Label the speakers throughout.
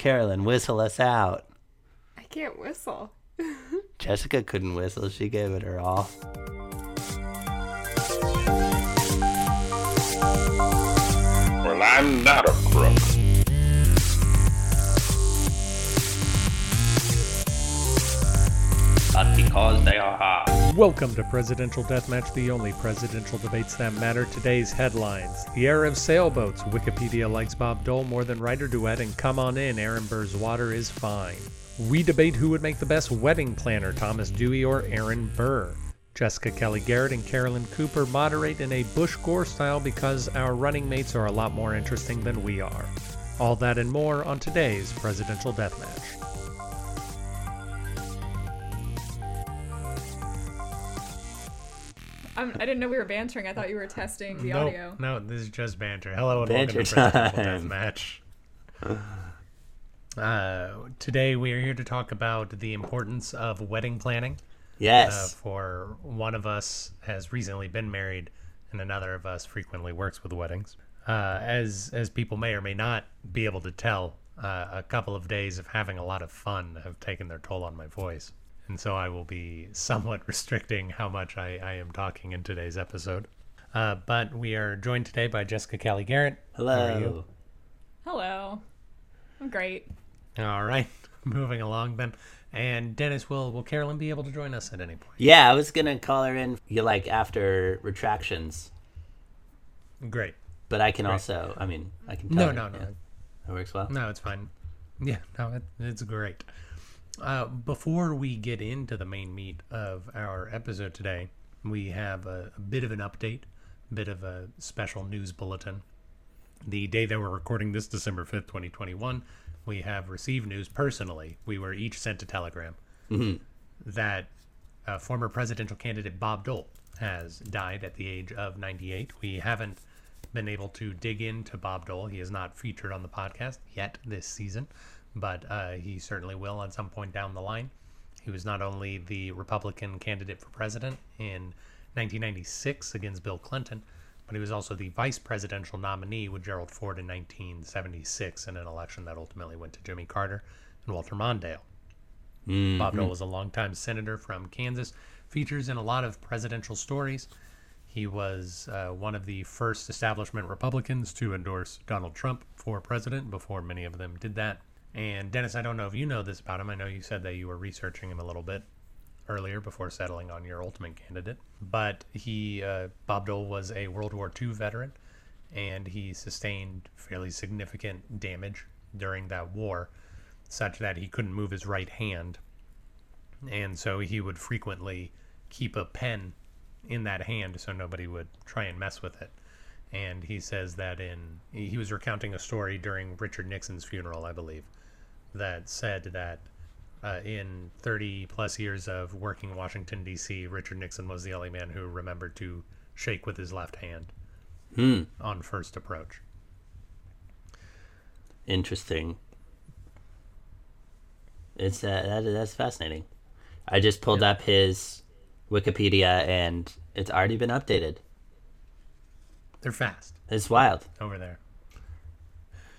Speaker 1: Carolyn, whistle us out.
Speaker 2: I can't whistle.
Speaker 1: Jessica couldn't whistle. She gave it her all.
Speaker 3: Well, I'm not a crook.
Speaker 1: But because they are hard.
Speaker 4: Welcome to Presidential Deathmatch, the only presidential debates that matter. Today's headlines The era of sailboats. Wikipedia likes Bob Dole more than WriterDuet, and come on in, Aaron Burr's water is fine. We debate who would make the best wedding planner, Thomas Dewey or Aaron Burr. Jessica Kelly Garrett and Carolyn Cooper moderate in a Bush Gore style because our running mates are a lot more interesting than we are. All that and more on today's Presidential Deathmatch.
Speaker 2: I'm, I didn't know we were bantering. I thought you were testing the
Speaker 4: no,
Speaker 2: audio.
Speaker 4: No, this is just banter. Hello and
Speaker 1: Banter
Speaker 4: welcome to Presidential
Speaker 1: time.
Speaker 4: Deathmatch. Uh, today we are here to talk about the importance of wedding planning. Uh,
Speaker 1: Yes.
Speaker 4: for one of us has recently been married, and another of us frequently works with weddings. Uh, as as people may or may not be able to tell, uh, a couple of days of having a lot of fun have taken their toll on my voice, and so I will be somewhat restricting how much I, I am talking in today's episode. Uh, but we are joined today by Jessica Kelly Garrett. How are you?
Speaker 1: Hello.
Speaker 2: Hello. I'm great.
Speaker 4: All right, moving along then. And Dennis, will will Carolyn be able to join us at any point?
Speaker 1: Yeah, I was gonna call her in. You like after retractions,
Speaker 4: Great.
Speaker 1: but I can also. I mean, I can. Tell
Speaker 4: No,
Speaker 1: her,
Speaker 4: no, no.
Speaker 1: yeah. That works well.
Speaker 4: No, it's fine. Yeah, no, it, it's great. Uh, before we get into the main meat of our episode today, we have a, a bit of an update, a bit of a special news bulletin. The day that we're recording this, December 5th, 2021, we have received news personally. We were each sent a telegram that uh, former presidential candidate Bob Dole has died at the age of 98. We haven't been able to dig into Bob Dole. He is not featured on the podcast yet this season, but uh, he certainly will at some point down the line. He was not only the Republican candidate for president in 1996 against Bill Clinton, but he was also the vice presidential nominee with Gerald Ford in 1976 in an election that ultimately went to Jimmy Carter and Walter Mondale. Bob Dole was a longtime senator from Kansas, features in a lot of presidential stories. He was uh, one of the first establishment Republicans to endorse Donald Trump for president before many of them did that. And Dennis, I don't know if you know this about him. I know you said that you were researching him a little bit earlier before settling on your ultimate candidate. But he, uh, Bob Dole, was a World War II veteran, and he sustained fairly significant damage during that war, such that he couldn't move his right hand and so he would frequently keep a pen in that hand so nobody would try and mess with it and he says that in he he was recounting a story during richard nixon's funeral i believe that said that uh, in 30 plus years of working in washington d.c richard nixon was the only man who remembered to shake with his left hand
Speaker 1: Hmm.
Speaker 4: on first approach
Speaker 1: Interesting. It's uh, that, that's fascinating. I just pulled up his Wikipedia and it's already been updated.
Speaker 4: they're fast
Speaker 1: It's wild.
Speaker 4: over there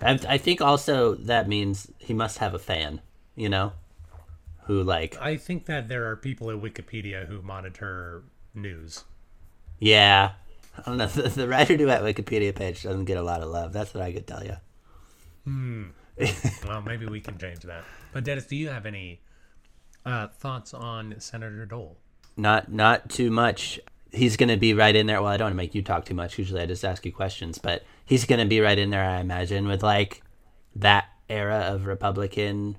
Speaker 1: I, I think also that means he must have a fan, you know, who like
Speaker 4: i think that there are people at wikipedia who monitor news
Speaker 1: yeah. I don't know. The, the WriterDuet Wikipedia page doesn't get a lot of love. That's what I could tell you. Hmm.
Speaker 4: Well, maybe we can change that. But Dennis, do you have any uh, thoughts on Senator Dole?
Speaker 1: Not not too much. He's going to be right in there. Well, I don't want to make you talk too much. Usually I just ask you questions, but he's going to be right in there, I imagine, with like that era of Republican,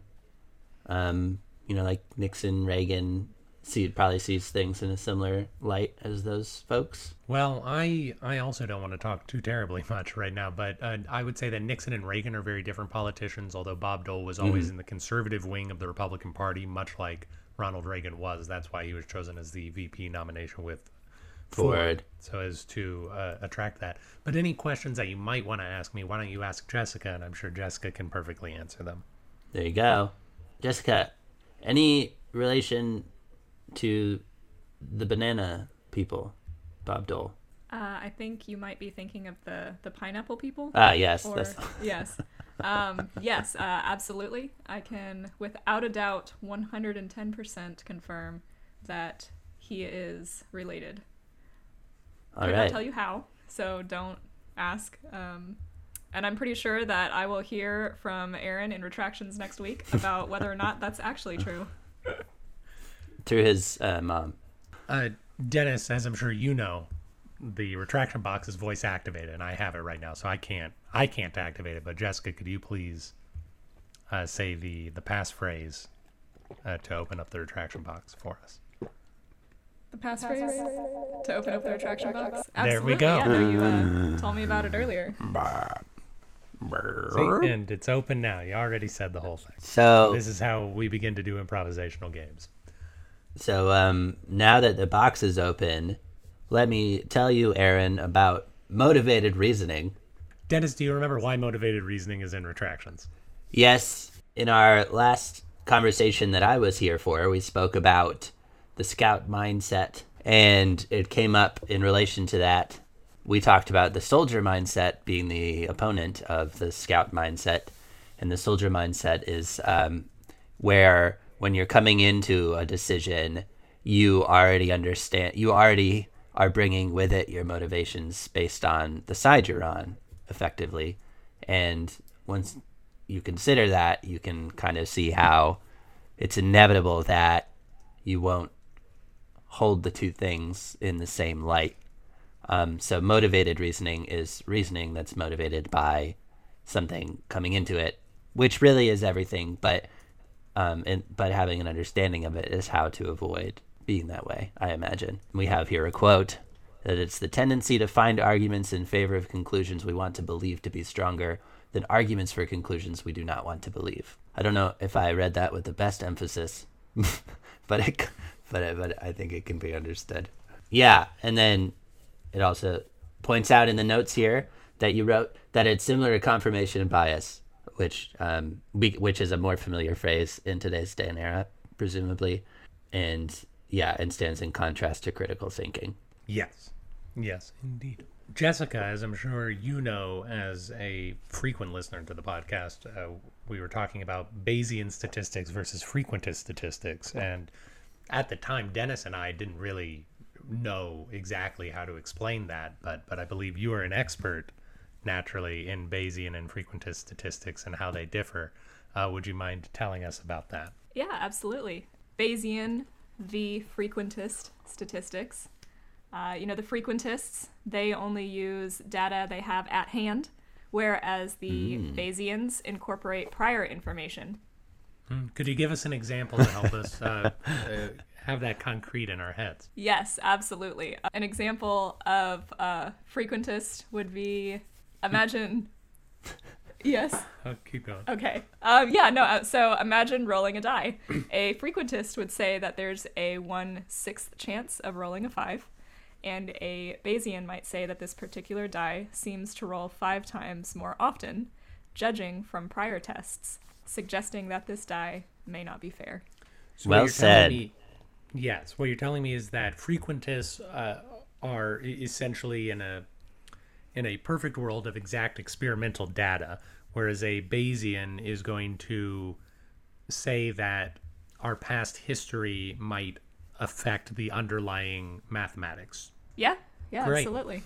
Speaker 1: um, you know, like Nixon, Reagan. See, probably sees things in a similar light as those folks.
Speaker 4: Well, I I also don't want to talk too terribly much right now, but uh, I would say that Nixon and Reagan are very different politicians. Although Bob Dole was always in the conservative wing of the Republican Party, much like Ronald Reagan was. That's why he was chosen as the VP nomination with
Speaker 1: Ford.
Speaker 4: so as to uh, attract that. But any questions that you might want to ask me, why don't you ask Jessica? And I'm sure Jessica can perfectly answer them.
Speaker 1: There you go, Jessica. Any relation to the banana people, Bob Dole?
Speaker 2: Uh, I think you might be thinking of the the pineapple people.
Speaker 1: Ah, yes.
Speaker 2: or
Speaker 1: that's-
Speaker 2: yes, um, yes, uh, absolutely. I can, without a doubt, one hundred and ten percent confirm that he is related.
Speaker 1: All
Speaker 2: Could not
Speaker 1: right.
Speaker 2: tell you how, so don't ask. Um, and I'm pretty sure that I will hear from Aaron in retractions next week about whether or not that's actually true.
Speaker 1: Through his uh, mom.
Speaker 4: Uh, Dennis, as I'm sure you know, the retraction box is voice activated, and I have it right now, so I can't I can't activate it. But Jessica, could you please uh, say the the passphrase uh, to open up the retraction box for us?
Speaker 2: The passphrase to open up the retraction box.
Speaker 4: There we go.
Speaker 2: Yeah, no, you uh, told me about it earlier.
Speaker 4: See, and it's open now. You already said the whole thing.
Speaker 1: So
Speaker 4: This is how we begin to do improvisational games.
Speaker 1: So um, now that the box is open, let me tell you, Aaron, about motivated reasoning.
Speaker 4: Dennis, do you remember why motivated reasoning is in retractions?
Speaker 1: Yes, in our last conversation that I was here for, we spoke about the scout mindset, and it came up in relation to that. We talked about the soldier mindset being the opponent of the scout mindset, and the soldier mindset is um, where when you're coming into a decision, you already understand, you already are bringing with it your motivations based on the side you're on, effectively. And once you consider that, you can kind of see how it's inevitable that you won't hold the two things in the same light. Um, so, motivated reasoning is reasoning that's motivated by something coming into it, which really is everything. But um, and but having an understanding of it is how to avoid being that way. I imagine we have here a quote that it's the tendency to find arguments in favor of conclusions we want to believe to be stronger than arguments for conclusions we do not want to believe. I don't know if I read that with the best emphasis, but it, but it, but I think it can be understood. Yeah, and then it also points out in the notes here that you wrote that it's similar to confirmation bias, which um, we, which is a more familiar phrase in today's day and era, presumably, and yeah, and stands in contrast to critical thinking.
Speaker 4: Yes. Yes, indeed. Jessica, as I'm sure you know, as a frequent listener to the podcast, uh, we were talking about Bayesian statistics versus frequentist statistics. And at the time, Dennis and I didn't really know exactly how to explain that. But, but I believe you are an expert, naturally, in Bayesian and frequentist statistics and how they differ. Uh, would you mind telling us about that?
Speaker 2: Yeah, absolutely. Bayesian v. frequentist statistics. Uh, you know, the frequentists, they only use data they have at hand, whereas the Bayesians incorporate prior information.
Speaker 4: Could you give us an example to help us uh, uh, have that concrete in our heads?
Speaker 2: Yes, absolutely. An example of a frequentist would be imagine. yes.
Speaker 4: Oh, keep going.
Speaker 2: Okay. Um, yeah, no, uh, so imagine rolling a die. A frequentist would say that there's a one sixth chance of rolling a five, and a Bayesian might say that this particular die seems to roll five times more often, judging from prior tests, suggesting that this die may not be fair.
Speaker 4: So
Speaker 1: Well said.
Speaker 4: me- yes, what you're telling me is that frequentists uh, are essentially in a in a perfect world of exact experimental data, whereas a Bayesian is going to say that our past history might affect the underlying mathematics.
Speaker 2: Yeah, yeah,
Speaker 4: Great.
Speaker 2: absolutely.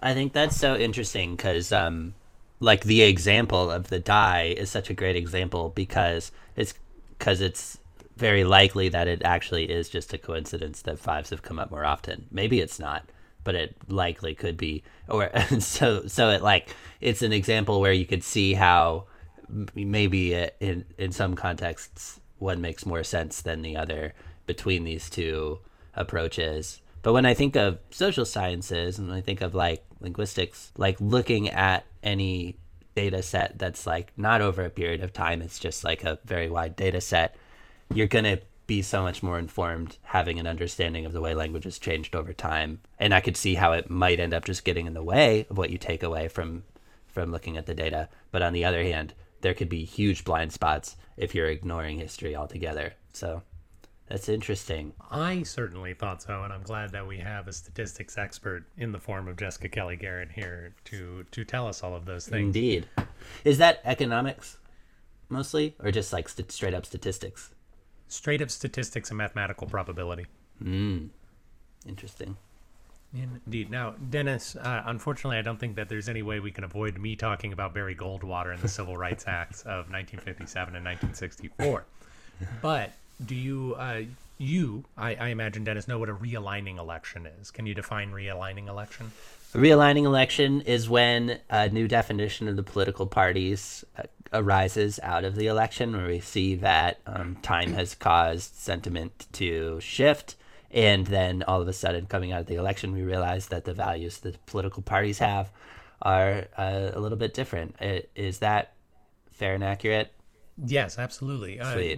Speaker 1: I think that's so interesting because, um, like the example of the die is such a great example because it's because it's very likely that it actually is just a coincidence that fives have come up more often. Maybe it's not, but it likely could be. Or so so it like it's an example where you could see how maybe it, in in some contexts one makes more sense than the other between these two approaches. But when I think of social sciences and I think of like linguistics, like looking at any data set that's like not over a period of time, it's just like a very wide data set, you're going to be so much more informed having an understanding of the way language has changed over time. And I could see how it might end up just getting in the way of what you take away from from looking at the data. But on the other hand, there could be huge blind spots if you're ignoring history altogether. So That's interesting.
Speaker 4: I certainly thought so, and I'm glad that we have a statistics expert in the form of Jessica Kelly Garrett here to to tell us all of those things.
Speaker 1: Indeed. Is that economics mostly, or just like st- straight up statistics?
Speaker 4: Straight up statistics and mathematical probability. Hmm.
Speaker 1: Interesting.
Speaker 4: Indeed. Now, Dennis, uh, unfortunately, I don't think that there's any way we can avoid me talking about Barry Goldwater and the Civil Rights Acts of 1957 and 1964. But do you, uh, you, I, I imagine, Dennis, know what a realigning election is? Can you define realigning election?
Speaker 1: A realigning election is when a new definition of the political parties uh, arises out of the election, where we see that um, time has caused sentiment to shift, and then all of a sudden, coming out of the election, we realize that the values that political parties have are uh, a little bit different. Is that fair and accurate?
Speaker 4: Yes, absolutely. Uh,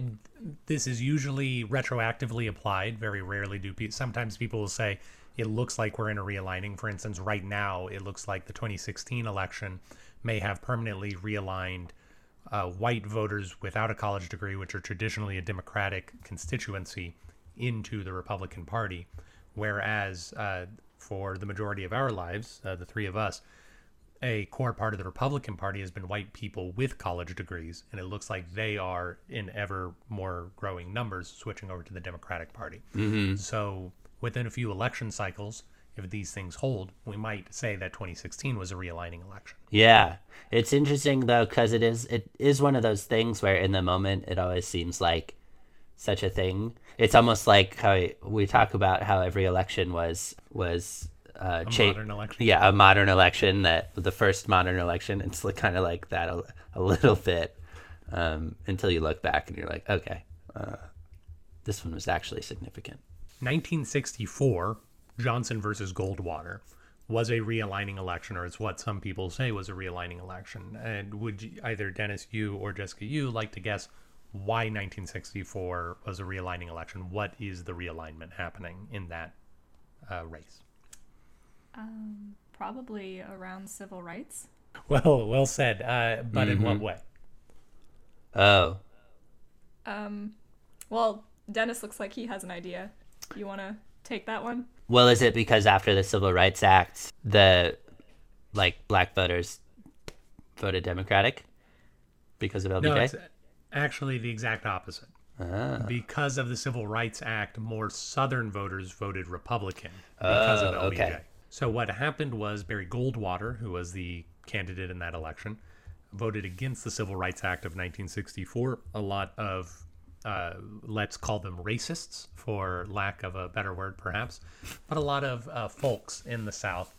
Speaker 4: this is usually retroactively applied. Very rarely do people. Sometimes people will say it looks like we're in a realigning. For instance, right now it looks like the 2016 election may have permanently realigned uh, white voters without a college degree, which are traditionally a Democratic constituency, into the Republican Party, whereas uh, for the majority of our lives, uh, the three of us, a core part of the Republican Party has been white people with college degrees, and it looks like they are in ever more growing numbers switching over to the Democratic Party. Mm-hmm. So within a few election cycles, if these things hold, we might say that 2016 was a realigning election.
Speaker 1: Yeah, it's interesting though because it is it is one of those things where in the moment it always seems like such a thing. It's almost like how we talk about how every election was was uh, cha-
Speaker 4: modern election.
Speaker 1: Yeah, a modern election that the first modern election. It's kind of like that a, a little bit um, until you look back and you're like, okay, uh, this one was actually significant.
Speaker 4: 1964, Johnson versus Goldwater was a realigning election, or it's what some people say was a realigning election. And would you, either Dennis, you, or Jessica, you like to guess why 1964 was a realigning election? What is the realignment happening in that uh, race?
Speaker 2: Probably around civil rights.
Speaker 4: Well, well said. Uh, but in what way?
Speaker 1: Oh,
Speaker 2: Um, well, Dennis looks like he has an idea. You want to take that one?
Speaker 1: well, is it because after the Civil Rights Act, the like black voters voted Democratic because of LBJ?
Speaker 4: No, it's actually the exact opposite.
Speaker 1: Ah.
Speaker 4: Because of the Civil Rights Act, more Southern voters voted Republican because of
Speaker 1: Oh,
Speaker 4: LBJ.
Speaker 1: okay.
Speaker 4: So what happened was Barry Goldwater, who was the candidate in that election, voted against the Civil Rights Act of 1964. A lot of, uh, let's call them racists, for lack of a better word, perhaps, but a lot of uh, folks in the South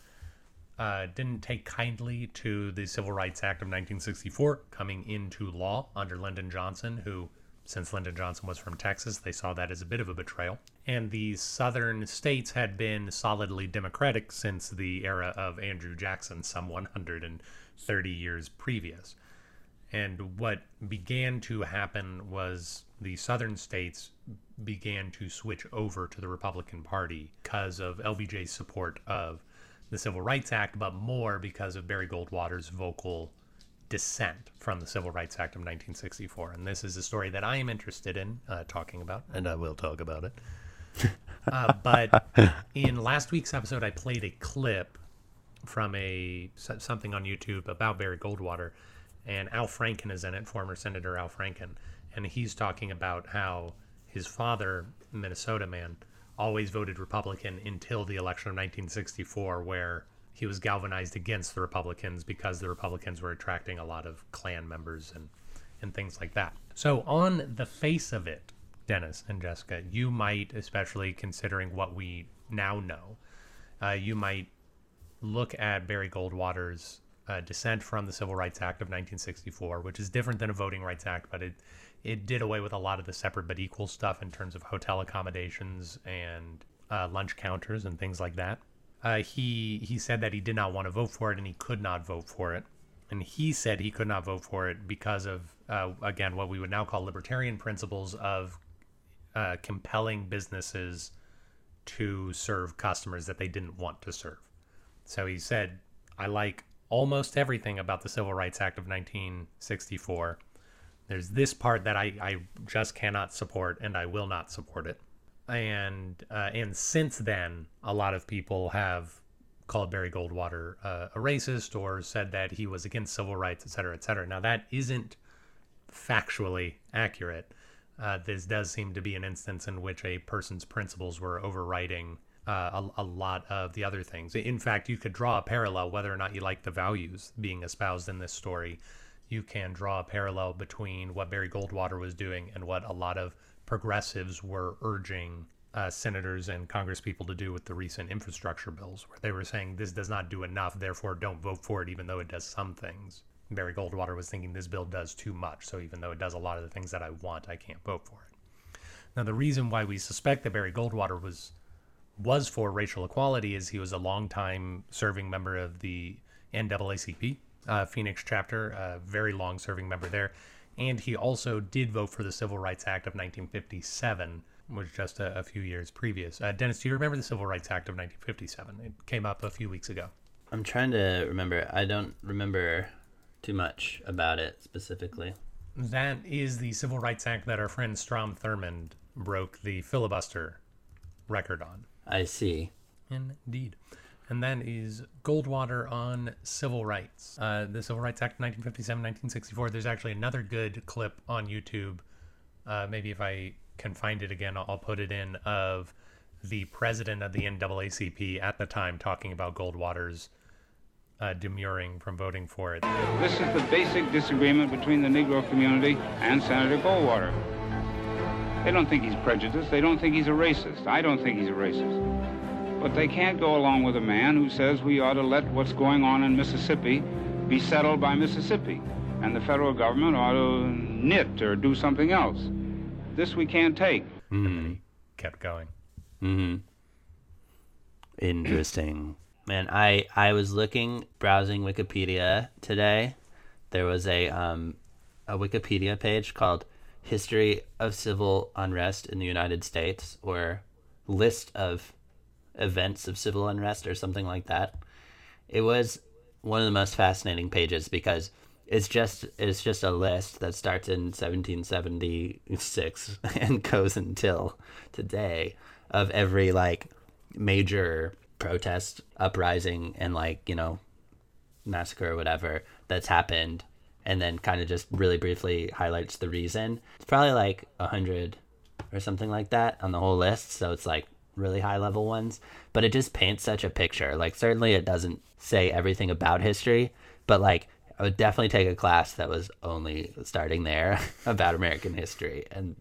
Speaker 4: uh, didn't take kindly to the Civil Rights Act of 1964 coming into law under Lyndon Johnson, who, since Lyndon Johnson was from Texas, they saw that as a bit of a betrayal. And the southern states had been solidly Democratic since the era of Andrew Jackson, some 130 years previous. And what began to happen was the southern states began to switch over to the Republican Party because of LBJ's support of the Civil Rights Act, but more because of Barry Goldwater's vocal dissent from the Civil Rights Act of 1964. And this is a story that I am interested in uh, talking about, and I will talk about it. uh, but in last week's episode, I played a clip from a something on YouTube about Barry Goldwater, and Al Franken is in it, former Senator Al Franken, and he's talking about how his father, Minnesota man, always voted Republican until the election of 1964, where he was galvanized against the Republicans because the Republicans were attracting a lot of Klan members and and things like that. So on the face of it, Dennis and Jessica, you might, especially considering what we now know, uh, you might look at Barry Goldwater's uh, dissent from the Civil Rights Act of 1964, which is different than a Voting Rights Act, but it it did away with a lot of the separate but equal stuff in terms of hotel accommodations and uh, lunch counters and things like that. Uh, he he said that he did not want to vote for it and he could not vote for it, and he said he could not vote for it because of uh, again what we would now call libertarian principles of uh, compelling businesses to serve customers that they didn't want to serve. So he said, I like almost everything about the Civil Rights Act of 1964. There's this part that I, I just cannot support, and I will not support it. And uh, and since then, a lot of people have called Barry Goldwater uh, a racist or said that he was against civil rights, et cetera, et cetera. Now that isn't factually accurate. Uh, this does seem to be an instance in which a person's principles were overriding uh, a, a, lot of the other things. In fact, you could draw a parallel whether or not you like the values being espoused in this story. You can draw a parallel between what Barry Goldwater was doing and what a lot of progressives were urging uh, senators and congresspeople to do with the recent infrastructure bills, where they were saying this does not do enough, therefore don't vote for it, even though it does some things. Barry Goldwater was thinking this bill does too much, so even though it does a lot of the things that I want, I can't vote for it. Now, the reason why we suspect that Barry Goldwater was was for racial equality is he was a longtime serving member of the NAACP uh, Phoenix chapter, a very long serving member there, and he also did vote for the Civil Rights Act of 1957, which was just a, a few years previous. Uh, Dennis, do you remember the Civil Rights Act of 1957? It came up a few weeks ago.
Speaker 1: I'm trying to remember. I don't remember too much about it specifically.
Speaker 4: That is the Civil Rights Act that our friend Strom Thurmond broke the filibuster record on.
Speaker 1: I see.
Speaker 4: Indeed. And that is Goldwater on civil rights. Uh, the Civil Rights Act of 1957, 1964. There's actually another good clip on YouTube. Uh, maybe if I can find it again, I'll, I'll put it in of the president of the NAACP at the time talking about Goldwater's uh, demurring from voting for it.
Speaker 5: This is the basic disagreement between the Negro community and Senator Goldwater. They don't think he's prejudiced. They don't think he's a racist. I don't think he's a racist. But they can't go along with a man who says we ought to let what's going on in Mississippi be settled by Mississippi, and the federal government ought to knit or do something else. This we can't take.
Speaker 4: Mm. Kept going.
Speaker 1: Mm-hmm. Interesting. Man, I I was looking browsing Wikipedia today. There was a um a Wikipedia page called history of civil unrest in the United States or list of events of civil unrest or something like that. It was one of the most fascinating pages because it's just it's just a list that starts in 1776 and goes until today of every like major protest uprising and like you know massacre or whatever that's happened and then kind of just really briefly highlights the reason. It's probably like a hundred or something like that on the whole list. So it's like really high level ones, but it just paints such a picture. Like certainly it doesn't say everything about history, but like I would definitely take a class that was only starting there about American history, and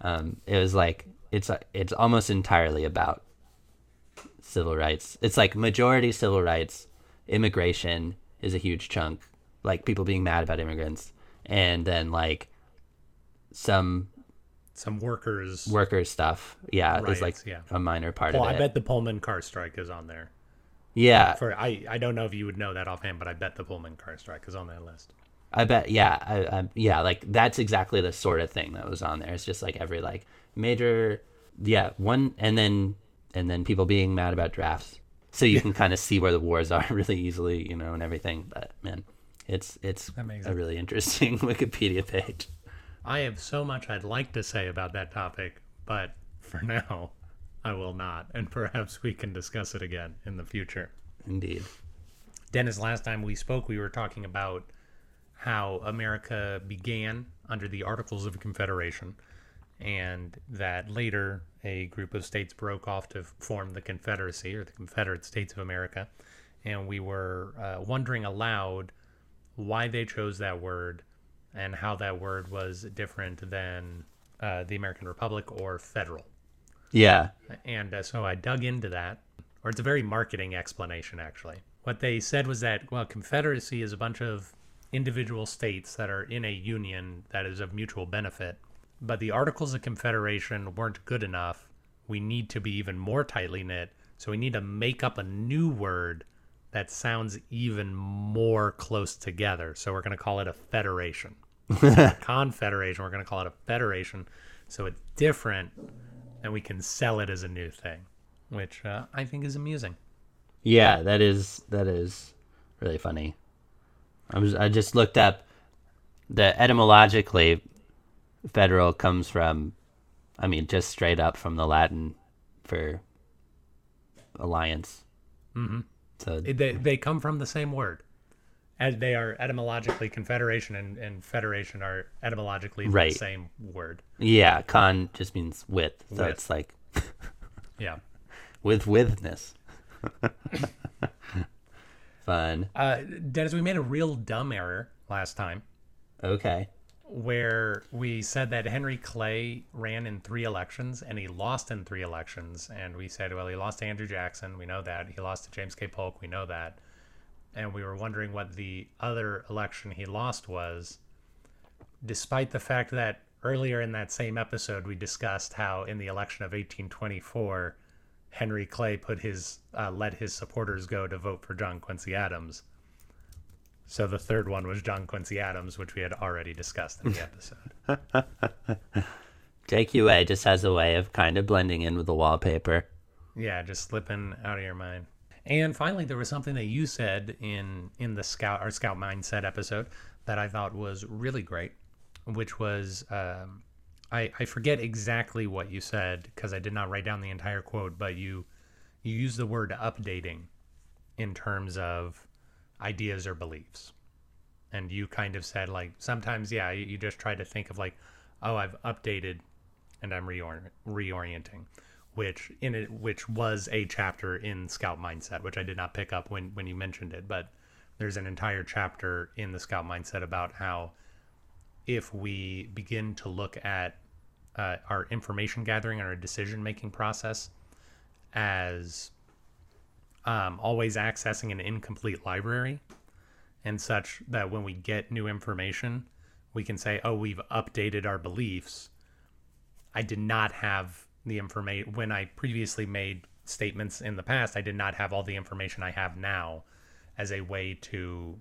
Speaker 1: um, it was like it's it's almost entirely about civil rights. It's like majority civil rights, immigration is a huge chunk like people being mad about immigrants, and then like some
Speaker 4: some workers
Speaker 1: workers stuff. Yeah,
Speaker 4: Riots,
Speaker 1: is like
Speaker 4: yeah.
Speaker 1: a minor part
Speaker 4: well,
Speaker 1: of it.
Speaker 4: I bet the Pullman car strike is on there.
Speaker 1: Yeah,
Speaker 4: For I, I don't know if you would know that offhand, but I bet the Pullman car strike is on that list.
Speaker 1: I bet. Yeah, I, I, yeah, like that's exactly the sort of thing that was on there. It's just like every like major, yeah, one, and then and then people being mad about drafts, so you can kind of see where the wars are really easily, you know, and everything. But man, it's it's a really interesting Wikipedia page.
Speaker 4: I have so much I'd like to say about that topic, but for now, I will not, and perhaps we can discuss it again in the future.
Speaker 1: Indeed.
Speaker 4: Dennis, last time we spoke, we were talking about how America began under the Articles of Confederation, and that later a group of states broke off to form the Confederacy or the Confederate States of America. And we were uh, wondering aloud why they chose that word and how that word was different than uh, the American Republic or federal.
Speaker 1: Yeah.
Speaker 4: And uh, so I dug into that, or it's a very marketing explanation, actually. What they said was that, well, Confederacy is a bunch of individual states that are in a union that is of mutual benefit, but the Articles of Confederation weren't good enough. We need to be even more tightly knit, so we need to make up a new word that sounds even more close together. So we're going to call it a federation. confederation, we're going to call it a federation. So it's different and we can sell it as a new thing, which uh, I think is amusing.
Speaker 1: Yeah, that is that is really funny. I was I just looked up the etymologically, federal comes from, I mean, just straight up from the Latin for alliance. Mm-hmm. So
Speaker 4: They, they come from the same word. As they are etymologically confederation and, and federation are etymologically
Speaker 1: Right.
Speaker 4: the same word.
Speaker 1: yeah, con just means with. So
Speaker 4: With.
Speaker 1: it's like
Speaker 4: Yeah.
Speaker 1: with withness. Fun.
Speaker 4: Uh, Dennis, we made a real dumb error last time
Speaker 1: Okay.
Speaker 4: where we said that Henry Clay ran in three elections and he lost in three elections. And we said, well, he lost to Andrew Jackson. We know that. He lost to James K. Polk. We know that. And we were wondering what the other election he lost was, despite the fact that earlier in that same episode we discussed how in the election of 1824, Henry Clay put his uh, let his supporters go to vote for John Quincy Adams. So the third one was John Quincy Adams, which we had already discussed in the episode.
Speaker 1: JQA just has a way of kind of blending in with the wallpaper.
Speaker 4: yeah, just slipping out of your mind. And finally, there was something that you said in in the scout our scout mindset episode that I thought was really great, which was um, I I forget exactly what you said because I did not write down the entire quote, but you you use the word updating in terms of ideas or beliefs. And you kind of said like sometimes yeah, you, you just try to think of like oh, I've updated and I'm reor- reorienting, which in it which was a chapter in Scout Mindset, which I did not pick up when when you mentioned it, but there's an entire chapter in the Scout Mindset about how if we begin to look at uh, our information gathering and our decision making process as um, always accessing an incomplete library and such that when we get new information, we can say, oh, we've updated our beliefs. I did not have the information when I previously made statements in the past. I did not have all the information I have now as a way to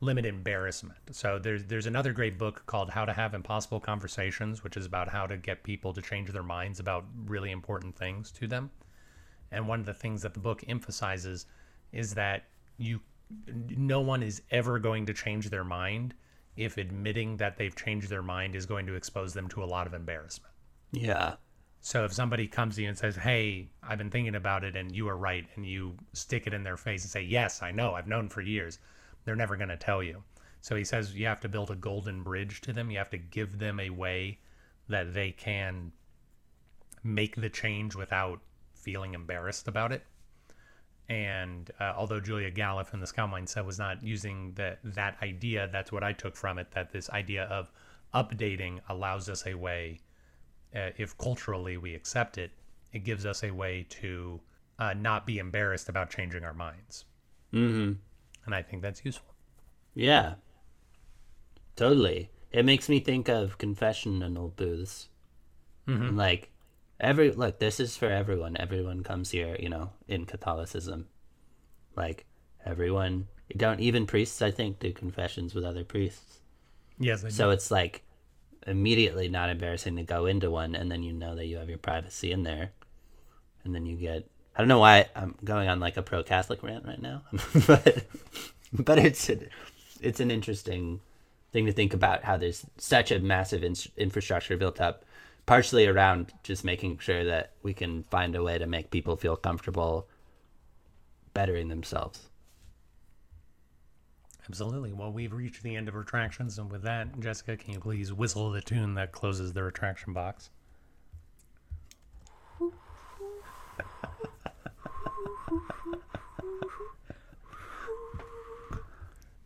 Speaker 4: limit embarrassment. So there's there's another great book called How to Have Impossible Conversations, which is about how to get people to change their minds about really important things to them. And one of the things that the book emphasizes is that you no one is ever going to change their mind if admitting that they've changed their mind is going to expose them to a lot of embarrassment.
Speaker 1: Yeah.
Speaker 4: So if somebody comes to you and says, "Hey, I've been thinking about it and you are right," and you stick it in their face and say, "Yes, I know. I've known for years." They're never going to tell you. So he says you have to build a golden bridge to them. You have to give them a way that they can make the change without feeling embarrassed about it. And uh, although Julia Galef in the Scout Mindset was not using that that idea, that's what I took from it. That this idea of updating allows us a way, uh, if culturally we accept it, it gives us a way to uh, not be embarrassed about changing our minds.
Speaker 1: Mm-hmm.
Speaker 4: And I think that's useful.
Speaker 1: Yeah. Totally. It makes me think of confessional booths. And like every look, this is for everyone. Everyone comes here, you know, in Catholicism. Like everyone don't even priests I think do confessions with other priests.
Speaker 4: Yes. I
Speaker 1: So it's like immediately not embarrassing to go into one and then you know that you have your privacy in there. And then you get I don't know why I'm going on like a pro Catholic rant right now. but but it's it's an interesting thing to think about how there's such a massive in- infrastructure built up partially around just making sure that we can find a way to make people feel comfortable bettering themselves.
Speaker 4: Absolutely. Well, we've reached the end of retractions, and with that, Jessica, can you please whistle the tune that closes the retraction box?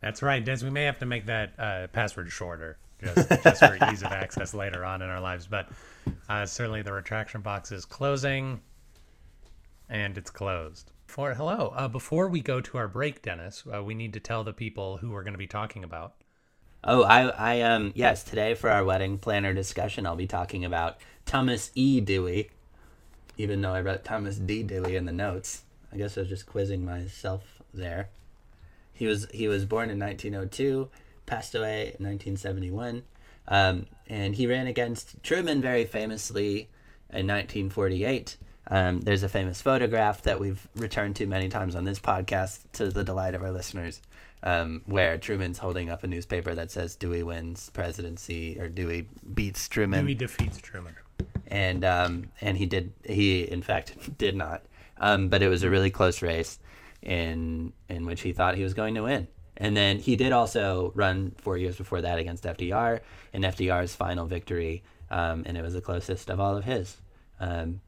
Speaker 4: That's right, Des. We may have to make that uh, password shorter, just, just for ease of access later on in our lives. But uh, certainly, the retraction box is closing, and it's closed. For hello, uh, before we go to our break, Dennis, uh, we need to tell the people who we're going to be talking about.
Speaker 1: Oh, I, I, um, yes, today for our wedding planner discussion, I'll be talking about Thomas E. Dewey, even though I wrote Thomas D. Dewey in the notes. I guess I was just quizzing myself there. He was, he was born in 1902, passed away in 1971, um, and he ran against Truman very famously in 1948. Um, there's a famous photograph that we've returned to many times on this podcast to the delight of our listeners, um, where Truman's holding up a newspaper that says Dewey wins presidency or Dewey beats Truman?
Speaker 4: Dewey defeats Truman.
Speaker 1: and um, and he did he in fact did not. Um, but it was a really close race in in which he thought he was going to win. And then he did also run four years before that against FDR in FDR's final victory um, and it was the closest of all of his. Um,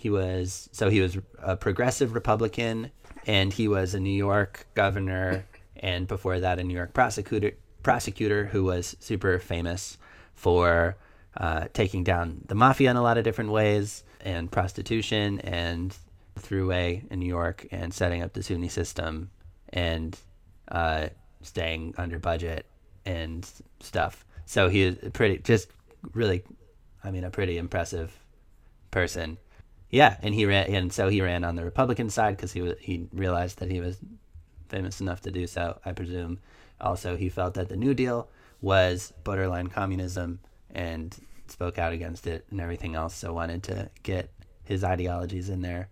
Speaker 1: he was so he was a progressive Republican and he was a New York governor and before that a New York prosecutor prosecutor who was super famous for uh, taking down the mafia in a lot of different ways and prostitution and throughway in New York and setting up the SUNY system and uh, staying under budget and stuff. So he is pretty, just really, I mean, a pretty impressive person. Yeah, and he ran, and so he ran on the Republican side because he was he realized that he was famous enough to do so. I presume. Also, he felt that the New Deal was borderline communism and spoke out against it and everything else. So wanted to get his ideologies in there.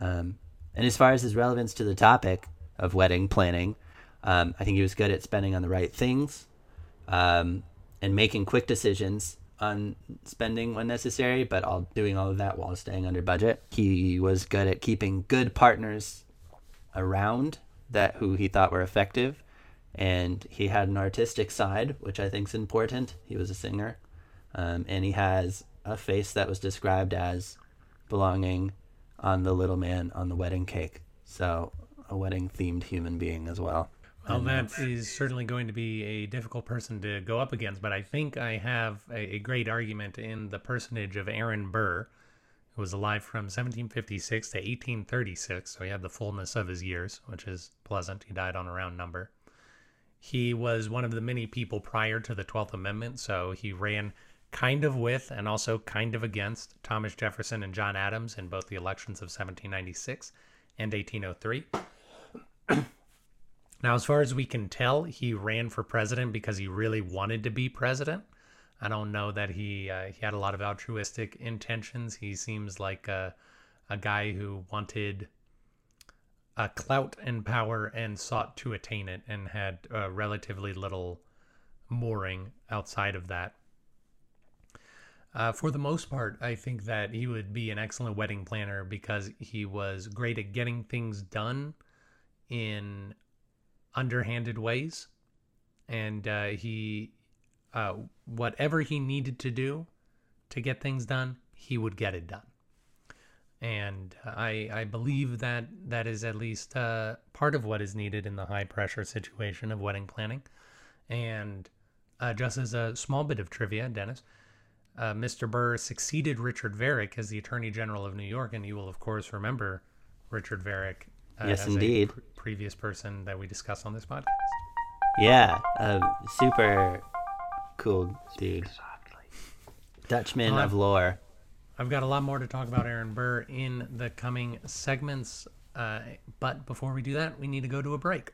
Speaker 1: Um, and as far as his relevance to the topic of wedding planning, um, I think he was good at spending on the right things um, and making quick decisions on spending when necessary, but all doing all of that while staying under budget. He was good at keeping good partners around that who he thought were effective, and he had an artistic side, which I think is important. He was a singer, um, and he has a face that was described as belonging on the little man on the wedding cake. So a wedding themed human being as well.
Speaker 4: Oh, well, that is certainly going to be a difficult person to go up against, but I think I have a, a great argument in the personage of Aaron Burr, who was alive from 1756 to 1836, so he had the fullness of his years, which is pleasant. He died on a round number. He was one of the many people prior to the 12th Amendment, so he ran kind of with and also kind of against Thomas Jefferson and John Adams in both the elections of 1796 and 1803. Now, as far as we can tell, he ran for president because he really wanted to be president. I don't know that he uh, he had a lot of altruistic intentions. He seems like a a guy who wanted a clout and power and sought to attain it, and had uh, relatively little mooring outside of that. Uh, for the most part, I think that he would be an excellent wedding planner because he was great at getting things done in underhanded ways, and uh, he, uh, whatever he needed to do to get things done, he would get it done. And I, I believe that that is at least uh, part of what is needed in the high pressure situation of wedding planning. And uh, just as a small bit of trivia, Dennis, uh, Mr. Burr succeeded Richard Varick as the Attorney General of New York, and you will of course remember Richard Varick. Uh,
Speaker 1: Yes,
Speaker 4: as a
Speaker 1: indeed.
Speaker 4: pr- previous person that we discussed on this podcast.
Speaker 1: Yeah, a super cool dude. Dutchman
Speaker 4: Well,
Speaker 1: of lore.
Speaker 4: I've got a lot more to talk about Aaron Burr in the coming segments, uh, but before we do that, we need to go to a break.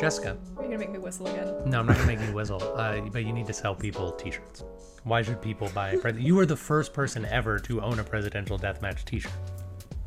Speaker 4: Jessica,
Speaker 2: Are you gonna make me whistle again?
Speaker 4: no, I'm not gonna make you whistle, uh, but you need to sell people T-shirts. Why should people buy? Pres- you were the first person ever to own a presidential deathmatch T-shirt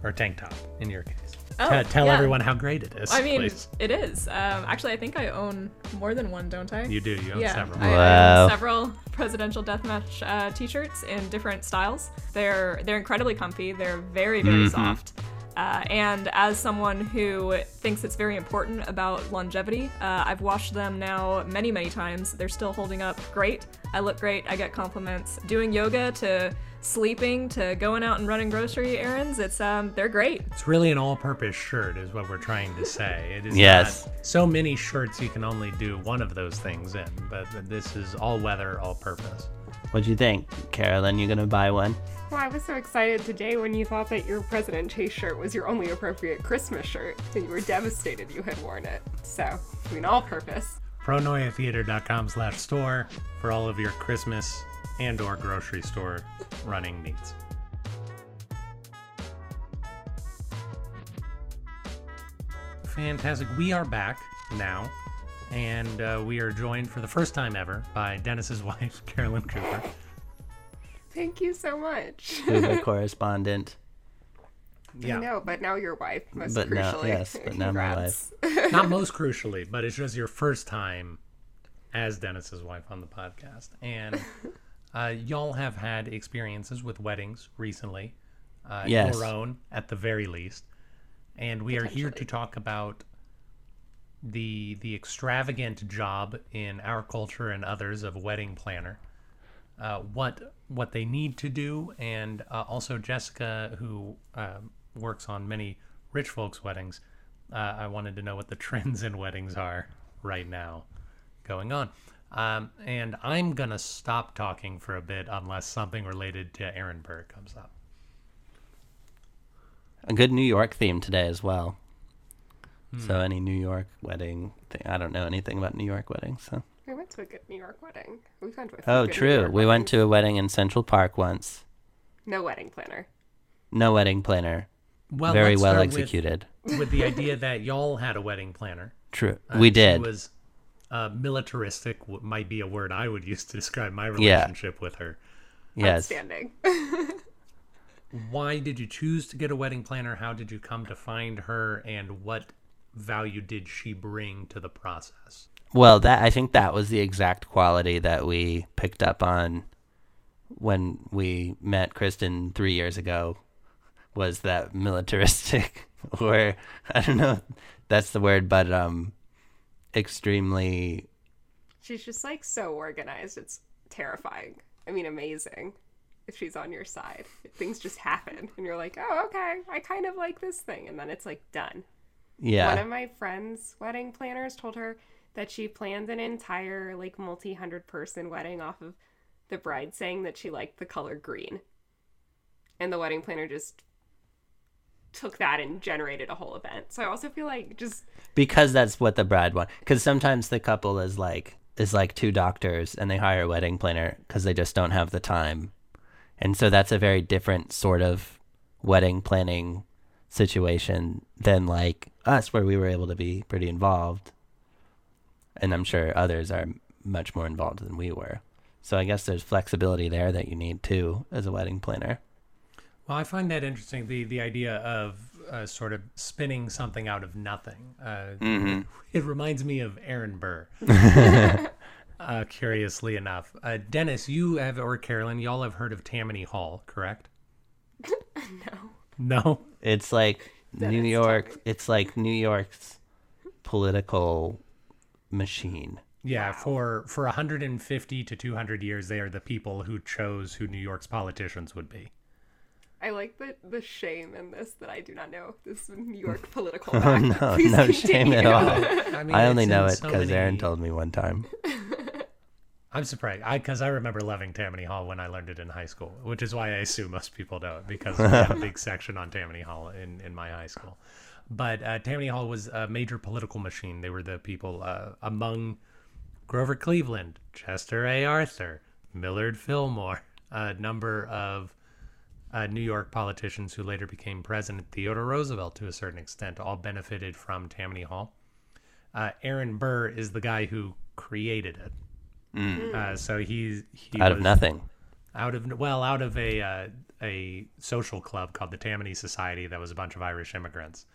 Speaker 4: or tank top, in your case.
Speaker 2: Oh,
Speaker 4: Te- tell
Speaker 2: yeah.
Speaker 4: everyone how great it is.
Speaker 2: I mean,
Speaker 4: please.
Speaker 2: it is. Um, actually, I think I own more than one, don't I?
Speaker 4: you do. You own
Speaker 2: yeah,
Speaker 4: several.
Speaker 2: I, I
Speaker 1: Wow.
Speaker 2: own several presidential deathmatch uh, T-shirts in different styles. They're they're incredibly comfy. They're very very soft. Uh, and as someone who thinks it's very important about longevity, uh, I've washed them now many many times. They're still holding up great. I look great. I get compliments. Doing yoga to sleeping to going out and running grocery errands. It's um they're great.
Speaker 4: It's really an all-purpose shirt, is what we're trying to say. It is
Speaker 1: Yes.
Speaker 4: not so many shirts you can only do one of those things in, but this is all-weather, all-purpose.
Speaker 1: What'd you think, Carolyn? You gonna buy one?
Speaker 6: Well, I was so excited today when you thought that your President Chase shirt was your only appropriate Christmas shirt, and you were devastated you had worn it. So, I mean, all purpose.
Speaker 4: pronoiatheater.com slash store for all of your Christmas and or grocery store running needs. Fantastic. We are back now, and uh, we are joined for the first time ever by Dennis's wife, Carolyn Cooper.
Speaker 6: Thank you so much.
Speaker 1: Cuba correspondent.
Speaker 4: Yeah,
Speaker 6: I know, but now your wife, most
Speaker 1: But now- yes, but now my
Speaker 6: Congrats.
Speaker 4: not most crucially, but it's just your first time as Dennis's wife on the podcast, and uh, y'all have had experiences with weddings recently, uh,
Speaker 1: Yes.
Speaker 4: your own at the very least, and we are here to talk about the the extravagant job in our culture and others of wedding planner. Uh, what what they need to do, and uh, also Jessica, who um works on many rich folks' weddings, uh, I wanted to know what the trends in weddings are right now going on. Um, and I'm gonna stop talking for a bit unless something related to Aaron Burr comes up.
Speaker 1: A good New York theme today as well. So
Speaker 4: Hmm.
Speaker 1: any New York wedding thing, I don't know anything about New York weddings. So
Speaker 6: We went to a good New York wedding. We went to a
Speaker 1: oh,
Speaker 6: good New
Speaker 1: true.
Speaker 6: York
Speaker 1: We went to a wedding in Central Park once.
Speaker 6: no wedding planner.
Speaker 1: No wedding planner.
Speaker 4: Well,
Speaker 1: Very well
Speaker 4: start with-
Speaker 1: executed.
Speaker 4: With, the idea that y'all had a wedding planner.
Speaker 1: True.
Speaker 4: Uh,
Speaker 1: we
Speaker 4: she
Speaker 1: did.
Speaker 4: was uh, militaristic. Might be a word I would use to describe my
Speaker 1: Yeah.
Speaker 4: relationship with her.
Speaker 1: yes.
Speaker 6: Outstanding.
Speaker 4: Why did you choose to get a wedding planner? How did you come to find her? And what value did she bring to the process?
Speaker 1: Well, that I think that was the exact quality that we picked up on when we met Kristen three years ago. Was that militaristic, or I don't know, that's the word, but um, extremely.
Speaker 6: She's just like so organized. It's terrifying. I mean, amazing. If she's on your side, things just happen, and you're like, "Oh, okay, I kind of like this thing," and then it's like done. One of my friends' wedding planners told her that she planned an entire like multi-hundred person wedding off of the bride saying that she liked the color green. And the wedding planner just took that and generated a whole event. So I also feel like just
Speaker 1: because that's what the bride wants. Because sometimes the couple is like is like two doctors, and they hire a wedding planner because they just don't have the time, and so that's a very different sort of wedding planning situation than like us, where we were able to be pretty involved, and I'm sure others are much more involved than we were. So I guess there's flexibility there that you need too as a wedding planner.
Speaker 4: Well, I find that interesting. The the idea of uh, sort of spinning something out of nothing. Uh, It reminds me of Aaron Burr. uh, curiously enough, uh, Dennis, you have or Carolyn, y'all have heard of Tammany Hall, correct?
Speaker 6: no.
Speaker 4: No.
Speaker 1: It's like New York.
Speaker 6: tell me.
Speaker 1: It's like New York's political machine.
Speaker 4: Yeah, for for 150 to 200 years, they are the people who chose who New York's politicians would be.
Speaker 6: I like the the shame in this that I do not know this New York political
Speaker 1: Oh no,
Speaker 6: Please
Speaker 1: no shame at all.
Speaker 4: I, mean,
Speaker 1: I only know
Speaker 4: in
Speaker 1: it
Speaker 4: so
Speaker 1: because Aaron told me one time.
Speaker 4: I'm surprised, I because I remember loving Tammany Hall when I learned it in high school, which is why I assume most people know it because we had a big section on Tammany Hall in in my high school. But uh, Tammany Hall was a major political machine. They were the people uh, among Grover Cleveland, Chester A. Arthur, Millard Fillmore, a number of uh, New York politicians who later became president, Theodore Roosevelt to a certain extent, all benefited from Tammany Hall. Uh, Aaron Burr is the guy who created it. Uh, so he's he
Speaker 1: Out of nothing.
Speaker 4: out of well out of a uh, a social club called the Tammany Society that was a bunch of Irish immigrants.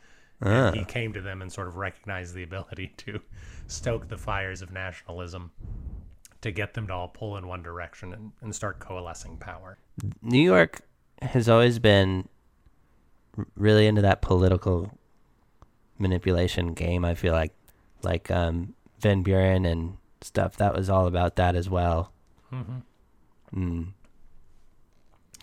Speaker 4: He came to them and sort of recognized the ability to stoke the fires of nationalism to get them to all pull in one direction and, and start coalescing power.
Speaker 1: New York has always been really into that political manipulation game. I feel like, like um, Van Buren and stuff. That was all about that as well. Mm-hmm. Mm.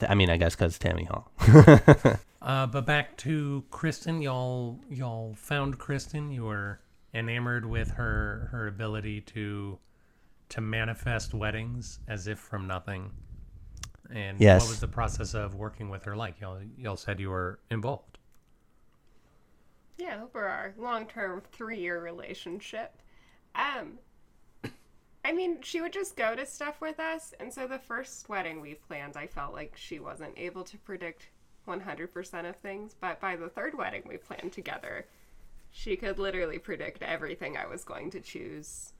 Speaker 1: I mean, I guess because Tammany Hall.
Speaker 4: Uh, but back to Kristen, y'all y'all found Kristen. You were enamored with her her ability to to manifest weddings as if from nothing. And
Speaker 1: Yes.
Speaker 4: what was the process of working with her like? Y'all y'all said you were involved.
Speaker 6: Yeah, over our long-term three-year relationship. Um, I mean, she would just go to stuff with us, and so the first wedding we planned, I felt like she wasn't able to predict 100% of things, but by the third wedding we planned together, She could literally predict everything I was going to choose.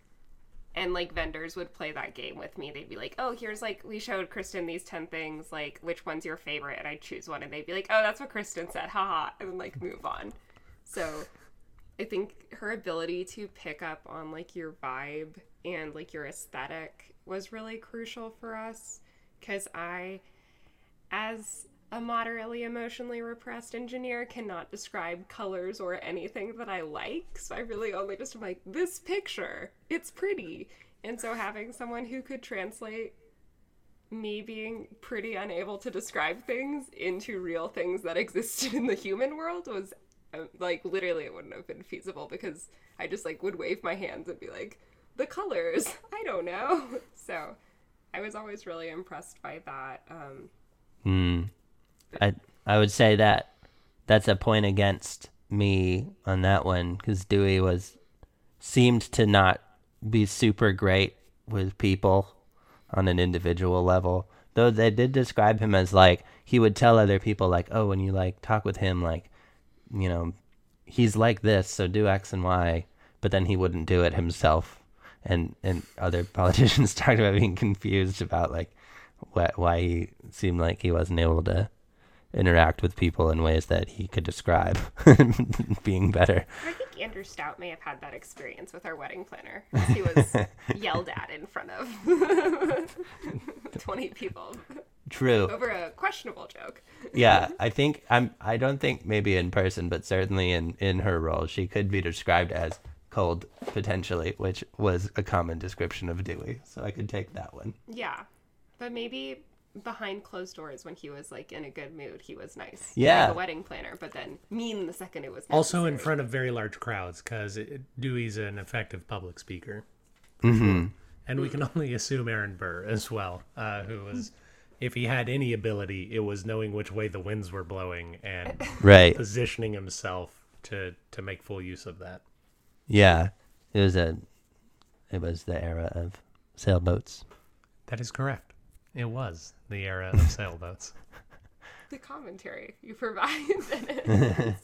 Speaker 6: And like vendors would play that game with me. They'd be like, "Oh, here's like we showed Kristen these 10 things, like which one's your favorite?" And I'd choose one and they'd be like, "Oh, that's what Kristen said." Haha, and then like move on. So, I think her ability to pick up on like your vibe and like your aesthetic was really crucial for us cuz I as a moderately emotionally repressed engineer cannot describe colors or anything that I like. So I really only just am like, this picture, it's pretty. And so having someone who could translate me being pretty unable to describe things into real things that existed in the human world was uh, like literally it wouldn't have been feasible because I just like would wave my hands and be like, the colors, I don't know. So I was always really impressed by that. Um,
Speaker 1: Hmm. I I would say that that's a point against me on that one because Dewey was seemed to not be super great with people on an individual level. Though they did describe him as like he would tell other people like, oh, when you like talk with him, like, you know, he's like this, so do X and Y, but then he wouldn't do it himself. And and other politicians talked about being confused about like wh- why he seemed like he wasn't able to interact with people in ways that he could describe being better.
Speaker 6: I think Andrew Stout may have had that experience with our wedding planner. He was yelled at in front of 20 people
Speaker 1: True.
Speaker 6: over a questionable joke.
Speaker 1: Yeah, I think I'm I don't think maybe in person, but certainly in in her role, she could be described as cold potentially, which was a common description of Dewey. So I could take that one.
Speaker 6: Yeah. But maybe behind closed doors when he was like in a good mood, he was nice.
Speaker 1: Yeah.
Speaker 6: Like the wedding planner, but then mean the second it was
Speaker 4: Also in front of very large crowds, because Dewey's an effective public speaker.
Speaker 1: Mm-hmm.
Speaker 4: And we can only assume Aaron Burr as well, uh, who was, if he had any ability, it was knowing which way the winds were blowing and
Speaker 1: Right.
Speaker 4: positioning himself to to make full use of that.
Speaker 1: Yeah. It was a it was the era of sailboats.
Speaker 4: That is correct. It was the era of sailboats.
Speaker 6: the commentary you provide. in it.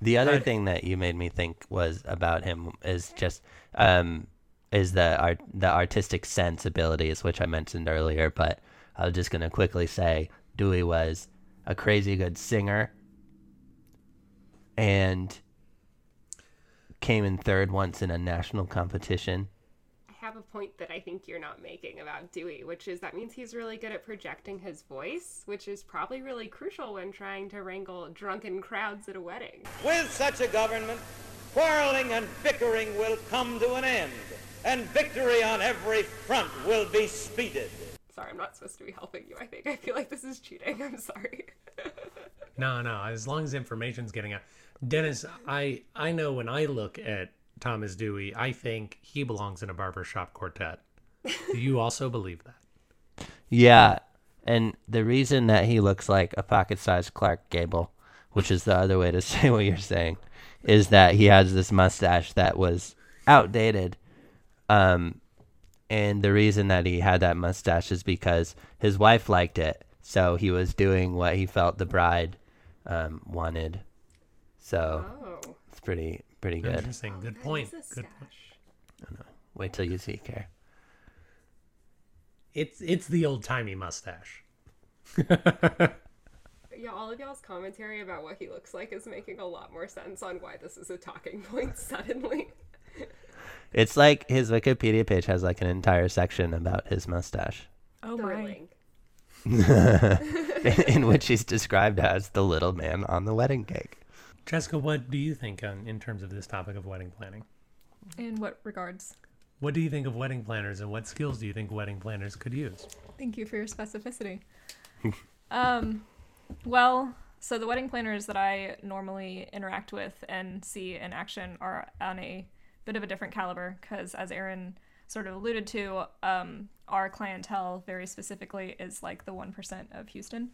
Speaker 1: The other
Speaker 4: I-
Speaker 1: thing that you made me think was about him is just um is the art the artistic sensibilities which I mentioned earlier, but I was just gonna quickly say Dewey was a crazy good singer and came in third once in a national competition.
Speaker 6: I have a point that I think you're not making about Dewey, which is that means he's really good at projecting his voice, which is probably really crucial when trying to wrangle drunken crowds at a wedding.
Speaker 7: With such a government, quarreling and bickering will come to an end, and victory on every front will be speeded.
Speaker 6: Sorry, I'm not supposed to be helping you, I think. I feel like this is cheating. I'm sorry.
Speaker 4: No, no. As long as information's getting out, Dennis, I I know when I look at Thomas Dewey, I think he belongs in a barbershop quartet. Do you also believe that?
Speaker 1: Yeah, and the reason that he looks like a pocket-sized Clark Gable, which is the other way to say what you're saying, is that he has this mustache that was outdated. Um, and the reason that he had that mustache is because his wife liked it, so he was doing what he felt the bride um, wanted. So
Speaker 6: Oh.
Speaker 1: it's pretty pretty good.
Speaker 4: Interesting. Good point.
Speaker 6: That is a
Speaker 4: Good point.
Speaker 6: stash.
Speaker 1: Wait till you see Care.
Speaker 4: It's it's the old timey mustache.
Speaker 6: Yeah, all of y'all's commentary about what he looks like is making a lot more sense on why this is a talking point suddenly.
Speaker 1: It's like his Wikipedia page has like an entire section about his mustache.
Speaker 2: Oh my.
Speaker 6: Thrilling.
Speaker 1: in which he's described as the little man on the wedding cake.
Speaker 4: Jessica, what do you think on, in terms of this topic of wedding planning?
Speaker 2: In what regards?
Speaker 4: What do you think of wedding planners, and what skills do you think wedding planners could use?
Speaker 2: Thank you for your specificity. um, well, so the wedding planners that I normally interact with and see in action are on a bit of a different caliber because, as Aaron sort of alluded to, um, our clientele very specifically is like the 1% of Houston.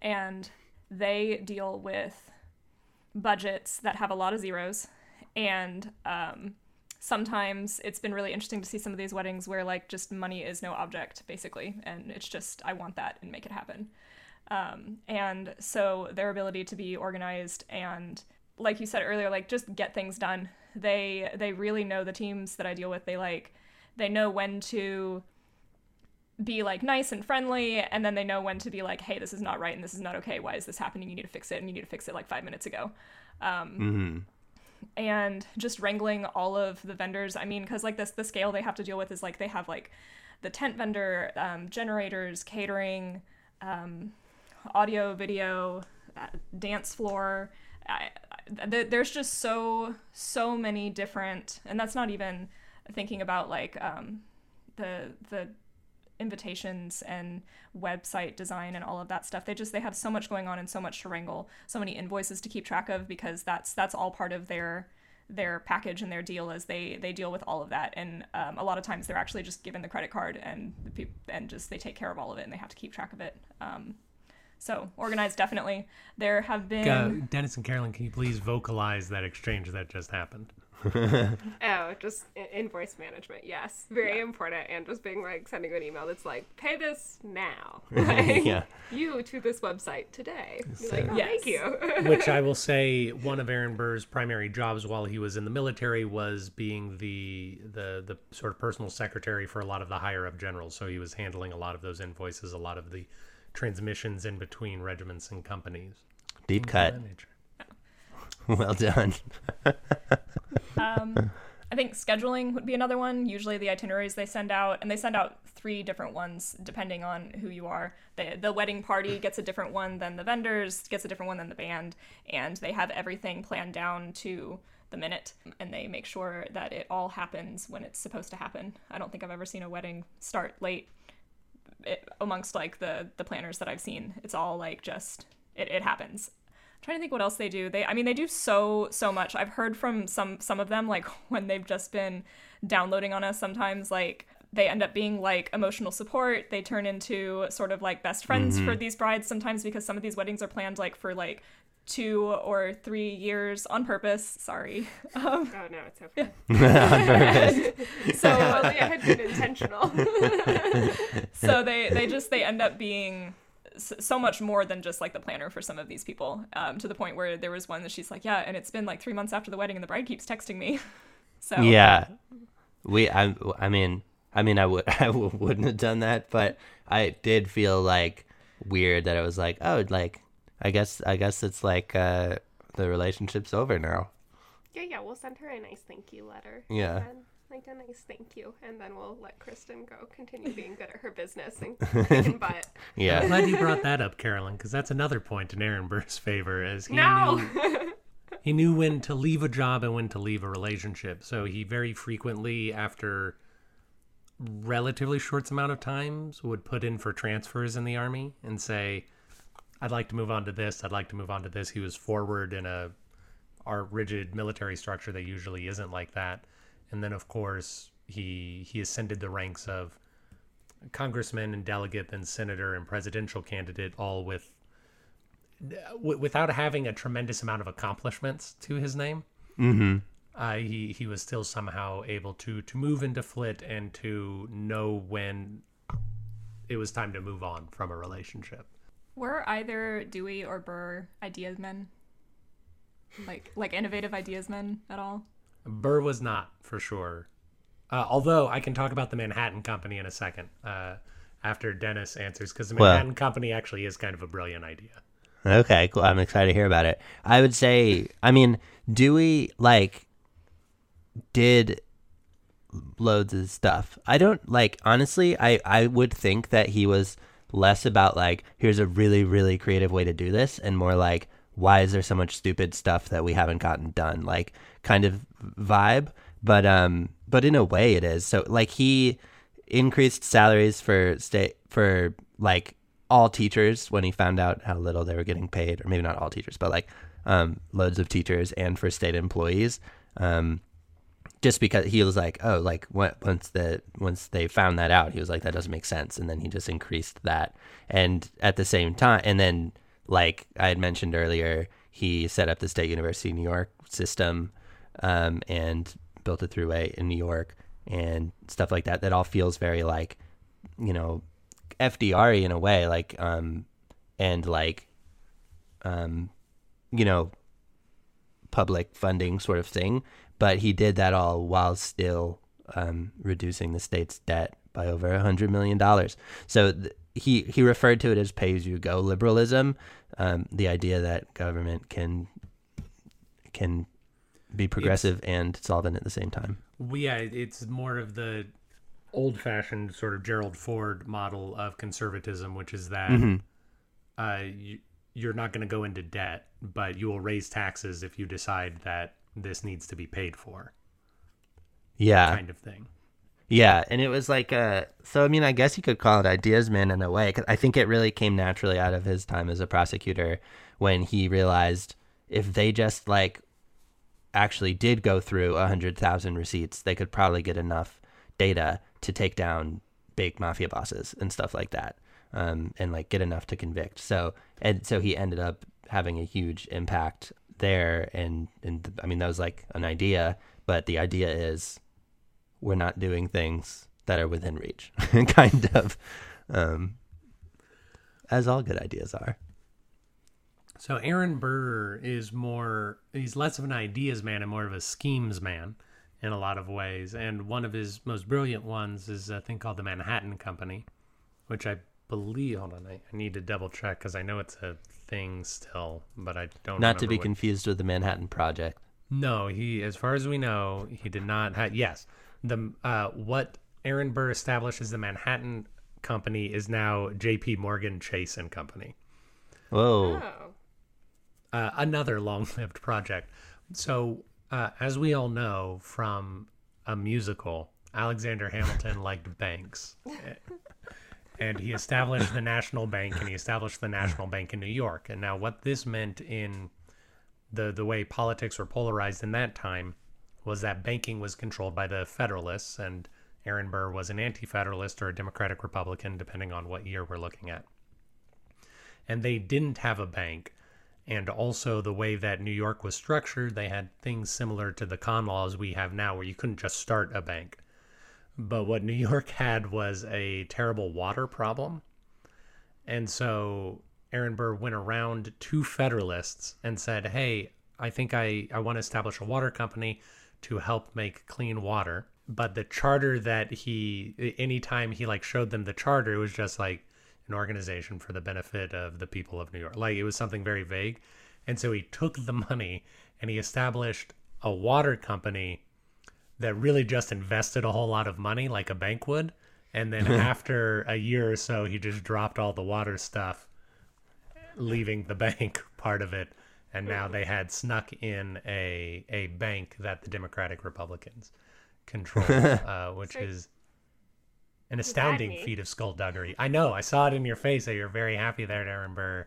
Speaker 2: And they deal with budgets that have a lot of zeros. And um, sometimes it's been really interesting to see some of these weddings where like just money is no object basically and it's just i want that and make it happen um, and so their ability to be organized and like you said earlier, like just get things done. They they really know the teams that I deal with. They like they know when to be like nice and friendly and then they know when to be like hey this is not right and this is not okay. Why is this happening? You need to fix it and you need to fix it like five minutes ago. Um, and just wrangling all of the vendors. I mean because like this the scale they have to deal with is like they have like the tent vendor um, generators catering um, audio video uh, dance floor. I, I, th- there's just so so many different and that's not even thinking about like um, the the invitations and website design and all of that stuff. They just they have so much going on and so much to wrangle so many invoices to keep track of because that's that's all part of their their package and their deal is they they deal with all of that. And um, a lot of times they're actually just given the credit card and the peop- and just they take care of all of it and they have to keep track of it. Um, so organized definitely. There have been
Speaker 4: Uh, Dennis and Carolyn, can you please vocalize that exchange that just happened?
Speaker 6: Oh, just invoice management. Yes, very important. And just being like sending an email that's like, pay this now. Like,
Speaker 1: Yeah.
Speaker 6: You to this website today. You're like, oh,
Speaker 2: Yes.
Speaker 6: thank you.
Speaker 4: Which I will say, one of Aaron Burr's primary jobs while he was in the military was being the the the sort of personal secretary for a lot of the higher up generals. So he was handling a lot of those invoices, a lot of the transmissions in between regiments and companies.
Speaker 1: Deep cut.
Speaker 4: That nature.
Speaker 1: Well done.
Speaker 2: Um, I think scheduling would be another one. Usually the itineraries they send out, and they send out three different ones depending on who you are. The, the wedding party gets a different one than the vendors, gets a different one than the band, and they have everything planned down to the minute, and they make sure that it all happens when it's supposed to happen. I don't think I've ever seen a wedding start late it, amongst like the the planners that I've seen. It's all like just it, it happens. I'm trying to think what else they do. They I mean they do so so much. I've heard from some some of them like when they've just been downloading on us sometimes like they end up being like emotional support. They turn into sort of like best friends for these brides sometimes because some of these weddings are planned like for like two or three years on purpose. Sorry. Um,
Speaker 6: oh, no, it's okay.
Speaker 2: so
Speaker 6: If only I had been intentional.
Speaker 2: so they they just they end up being s- so much more than just like the planner for some of these people um, to the point where there was one that she's like yeah and it's been like three months after the wedding and the bride keeps texting me so
Speaker 1: Yeah. We I I mean I mean I would I w- wouldn't have done that, but I did feel like weird that it was like, oh, like I guess I guess it's like uh the relationship's over now.
Speaker 6: yeah, yeah, we'll send her a nice thank you letter.
Speaker 1: Yeah.
Speaker 6: And, like a nice thank you. And then we'll let Kristen go continue being good at her business and kicking butt.
Speaker 1: Yeah.
Speaker 4: Glad you brought that up, Carolyn, because that's another point in Aaron Burr's favor, as he
Speaker 6: No!
Speaker 4: knew he knew when to leave a job and when to leave a relationship. So he very frequently, after relatively short amount of times, would put in for transfers in the army and say, "I'd like to move on to this. I'd like to move on to this." He was forward in a our rigid military structure that usually isn't like that. And then, of course, he he ascended the ranks of congressman and delegate, then senator and presidential candidate, all with w- without having a tremendous amount of accomplishments to his name.
Speaker 1: Mm-hmm.
Speaker 4: Uh, he he was still somehow able to to move into flit and to know when it was time to move on from a relationship.
Speaker 2: were either dewey or burr ideas men like like innovative ideas men at all
Speaker 4: Burr was not for sure. Uh, although I can talk about the Manhattan Company in a second uh, after Dennis answers, because the
Speaker 1: Well-
Speaker 4: Manhattan Company actually is kind of a brilliant idea.
Speaker 1: Okay, cool. I'm excited to hear about it. I would say, I mean, Dewey like did loads of stuff. I don't like honestly. I I would think that he was less about like here's a really really creative way to do this, and more like why is there so much stupid stuff that we haven't gotten done, like kind of vibe. But um, but in a way it is. So like he increased salaries for state for like all teachers when he found out how little they were getting paid, or maybe not all teachers, but like um, loads of teachers and for state employees. Um, just because he was like, oh, like what, once the once they found that out, he was like, that doesn't make sense, and then he just increased that. And at the same time, and then like I had mentioned earlier, he set up the State University of New York system um, and built a throughway in New York and stuff like that. That all feels very like, you know, FDR in a way, like um, and like, um, you know, public funding sort of thing, but he did that all while still um, reducing the state's debt by over a hundred million dollars. So th- he he referred to it as pay as you go liberalism, um, the idea that government can can be progressive and solvent at the same time.
Speaker 4: Yeah, it's more of the old-fashioned sort of Gerald Ford model of conservatism, which is that uh, you, you're not going to go into debt, but you will raise taxes if you decide that this needs to be paid for,
Speaker 1: Yeah,
Speaker 4: kind of thing.
Speaker 1: Yeah, and it was like uh so I mean I guess you could call it ideas man in a way 'cause I think it really came naturally out of his time as a prosecutor when he realized if they just like actually did go through a hundred thousand receipts, they could probably get enough data to take down big mafia bosses and stuff like that, um, and like get enough to convict. So and so he ended up having a huge impact there, and and I mean that was like an idea, but the idea is we're not doing things that are within reach, kind of, um, as all good ideas are.
Speaker 4: So Aaron Burr is more he's less of an ideas man and more of a schemes man in a lot of ways. And one of his most brilliant ones is a thing called the Manhattan Company, which I believe hold on, I, I need to double check because I know it's a thing still, but I don't
Speaker 1: Not to be
Speaker 4: what-
Speaker 1: confused with the Manhattan Project.
Speaker 4: No, he as far as we know, he did not have yes. The uh what Aaron Burr established as the Manhattan Company is now JP Morgan Chase and Company.
Speaker 1: Whoa.
Speaker 6: Oh.
Speaker 4: uh, another long-lived project. So, uh, as we all know from a musical, Alexander Hamilton liked banks, and he established the National Bank, and he established the National Bank in New York. And now, what this meant in the the way politics were polarized in that time was that banking was controlled by the Federalists, and Aaron Burr was an anti-Federalist or a Democratic Republican, depending on what year we're looking at. And they didn't have a bank and also the way that New York was structured, they had things similar to the con laws we have now, where you couldn't just start a bank. But what New York had was a terrible water problem. And so Aaron Burr went around to Federalists and said, Hey, I think I, I want to establish a water company to help make clean water. But the charter that he, anytime he like showed them the charter, it was just like, an organization for the benefit of the people of New York. Like it was something very vague. And so he took the money and he established a water company that really just invested a whole lot of money like a bank would. And then after a year or so, he just dropped all the water stuff, leaving the bank part of it. And now they had snuck in a, a bank that the Democratic Republicans control, uh, which
Speaker 6: So-
Speaker 4: is an astounding feat of skullduggery. I know. I saw it in your face that you're very happy there, Aaron Burr.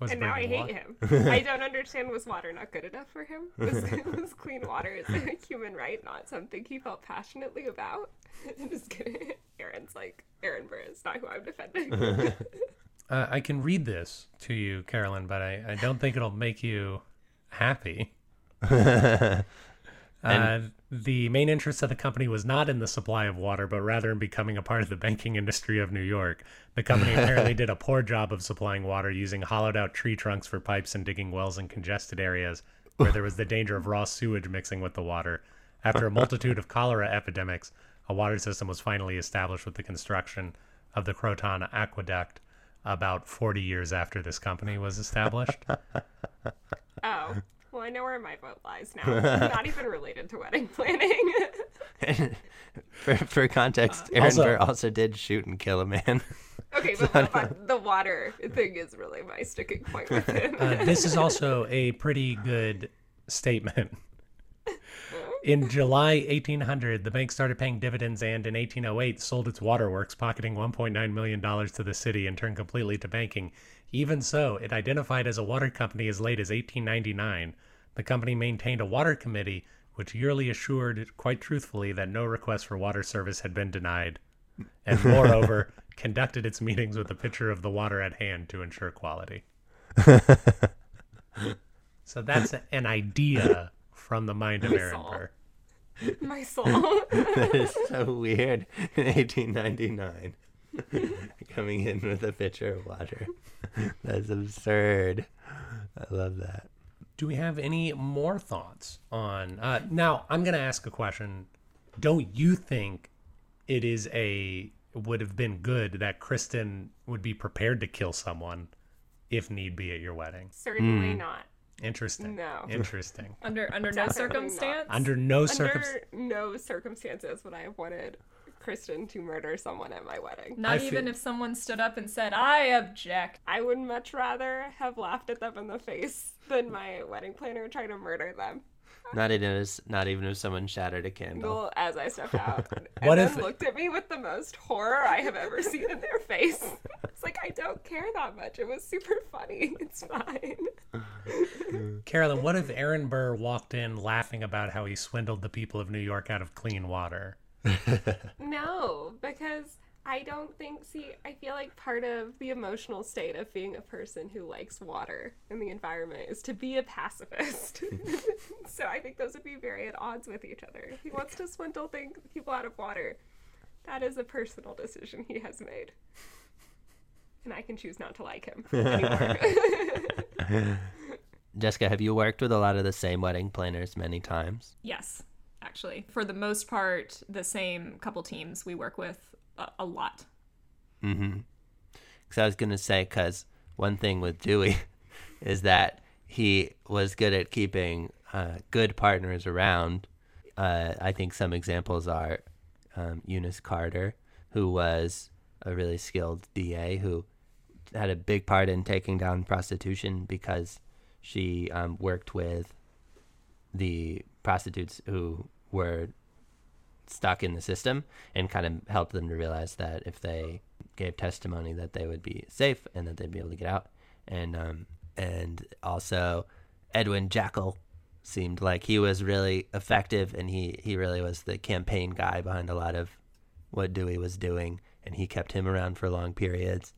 Speaker 4: Was
Speaker 6: And now I hate
Speaker 4: wa-
Speaker 6: him. I don't understand. Was water not good enough for him? Was, was clean water is a human right, not something he felt passionately about? I'm just kidding. Aaron's like Aaron Burr is not who I'm defending.
Speaker 4: Uh, I can read this to you, Carolyn, but I, I don't think it'll make you happy. Uh, the main interest of the company was not in the supply of water, but rather in becoming a part of the banking industry of New York. The company apparently did a poor job of supplying water using hollowed out tree trunks for pipes and digging wells in congested areas where there was the danger of raw sewage mixing with the water. After a multitude of cholera epidemics, a water system was finally established with the construction of the Croton Aqueduct about 40 years after this company was established.
Speaker 6: oh. Well, I know where my vote lies now. not even related to wedding planning.
Speaker 1: for, for context, Aaron
Speaker 4: Also-
Speaker 1: Burr also did shoot and kill a man.
Speaker 6: okay, but, but, but the water thing is really my sticking point with him.
Speaker 4: Uh, this is also a pretty good statement. In July 1800, the bank started paying dividends and in 1808 sold its waterworks, pocketing $1.9 million to the city and turned completely to banking. Even so, it identified as a water company as late as 1899. The company maintained a water committee, which yearly assured, quite truthfully, that no request for water service had been denied, and moreover, conducted its meetings with a pitcher of the water at hand to ensure quality. So that's an idea from the mind of Aaron
Speaker 6: saw.
Speaker 4: Burr.
Speaker 6: my soul.
Speaker 1: that is so weird in 1899. Coming in with a pitcher of water. That's absurd. I love that.
Speaker 4: Do we have any more thoughts on? Uh, now, I'm going to ask a question. Don't you think it is a would have been good that Kristen would be prepared to kill someone if need be at your wedding?
Speaker 6: Certainly
Speaker 1: Hmm.
Speaker 6: not.
Speaker 4: Interesting.
Speaker 6: No.
Speaker 4: Interesting.
Speaker 2: Under under no
Speaker 6: Definitely not.
Speaker 2: circumstance.
Speaker 4: Under no circumstance.
Speaker 6: Under no circumstances would I have wanted Kristen to murder someone at my wedding.
Speaker 2: Not
Speaker 4: I feel-
Speaker 2: even if someone stood up and said, "I object."
Speaker 6: I would much rather have laughed at them in the face than my wedding planner try to murder them.
Speaker 1: Not even as not even if someone shattered a candle.
Speaker 6: Well, as I stepped out, and
Speaker 4: What
Speaker 6: then
Speaker 4: if-
Speaker 6: looked at me with the most horror I have ever seen in their face. It's like I don't care that much. It was super funny. It's fine.
Speaker 4: Carolyn, what if Aaron Burr walked in laughing about how he swindled the people of New York out of clean water?
Speaker 6: No, because I don't think. See, I feel like part of the emotional state of being a person who likes water and the environment is to be a pacifist. so I think those would be very at odds with each other. He wants to swindle thing, people out of water, that is a personal decision he has made. And I can choose not to like him anymore.
Speaker 1: Jessica, have you worked with a lot of the same wedding planners many times?
Speaker 2: Yes, actually, for the most part, the same couple teams we work with a, a lot.
Speaker 1: Mm-hmm. Because I was gonna say, because one thing with Dewey is that he was good at keeping uh, good partners around. Uh, I think some examples are um, Eunice Carter, who was a really skilled DA who had a big part in taking down prostitution because she um, worked with the prostitutes who were stuck in the system and kind of helped them to realize that if they gave testimony that they would be safe and that they'd be able to get out. And um and also Edwin Jaeckle seemed like he was really effective and he he really was the campaign guy behind a lot of what Dewey was doing and he kept him around for long periods.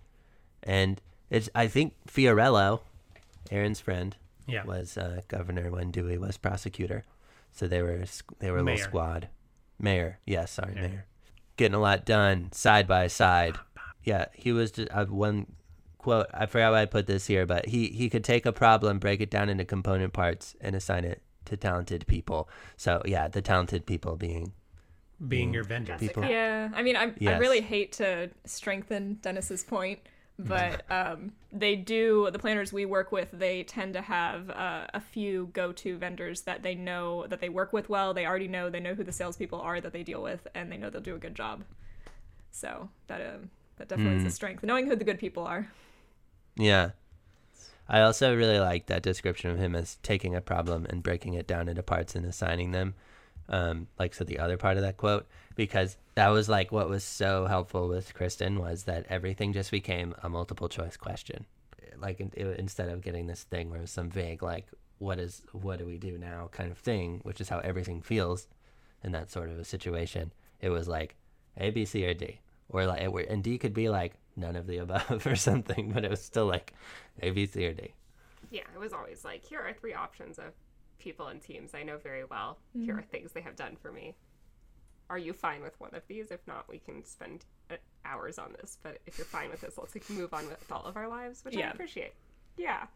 Speaker 1: And it's I think Fiorello Aaron's friend
Speaker 4: Yeah.
Speaker 1: was uh, governor when Dewey was prosecutor. So they were they were a little squad mayor yes sorry
Speaker 4: Yeah.
Speaker 1: mayor getting a lot done side by side yeah he was just uh, one quote i forgot why i put this here but he he could take a problem break it down into component parts and assign it to talented people so yeah the talented people being
Speaker 4: Being your vendor.
Speaker 1: people
Speaker 2: Yeah, I mean, I I
Speaker 1: Yes.
Speaker 2: really hate to strengthen Dennis's point, but um, they do the planners we work with. They tend to have uh, a few go-to vendors that they know that they work with well. They already know they know who the salespeople are that they deal with, and they know they'll do a good job. So that um, that definitely is a strength, knowing who the good people are.
Speaker 1: Yeah. I also really like that description of him as taking a problem and breaking it down into parts and assigning them. Um, like so the other part of that quote, because that was like what was so helpful with Kristen was that everything just became a multiple choice question. Like in, it, instead of getting this thing where it was some vague like what is what do we do now kind of thing, which is how everything feels in that sort of a situation. It was like A, B, C, or D, or like and D could be like none of the above or something, but it was still like A, B, C, or D.
Speaker 6: yeah, it was always like, here are three options of people and teams I know very well. Here are things they have done for me. Are you fine with one of these? If not, we can spend uh, hours on this. But if you're fine with this, let's like, move on with all of our lives, which I appreciate. Yeah.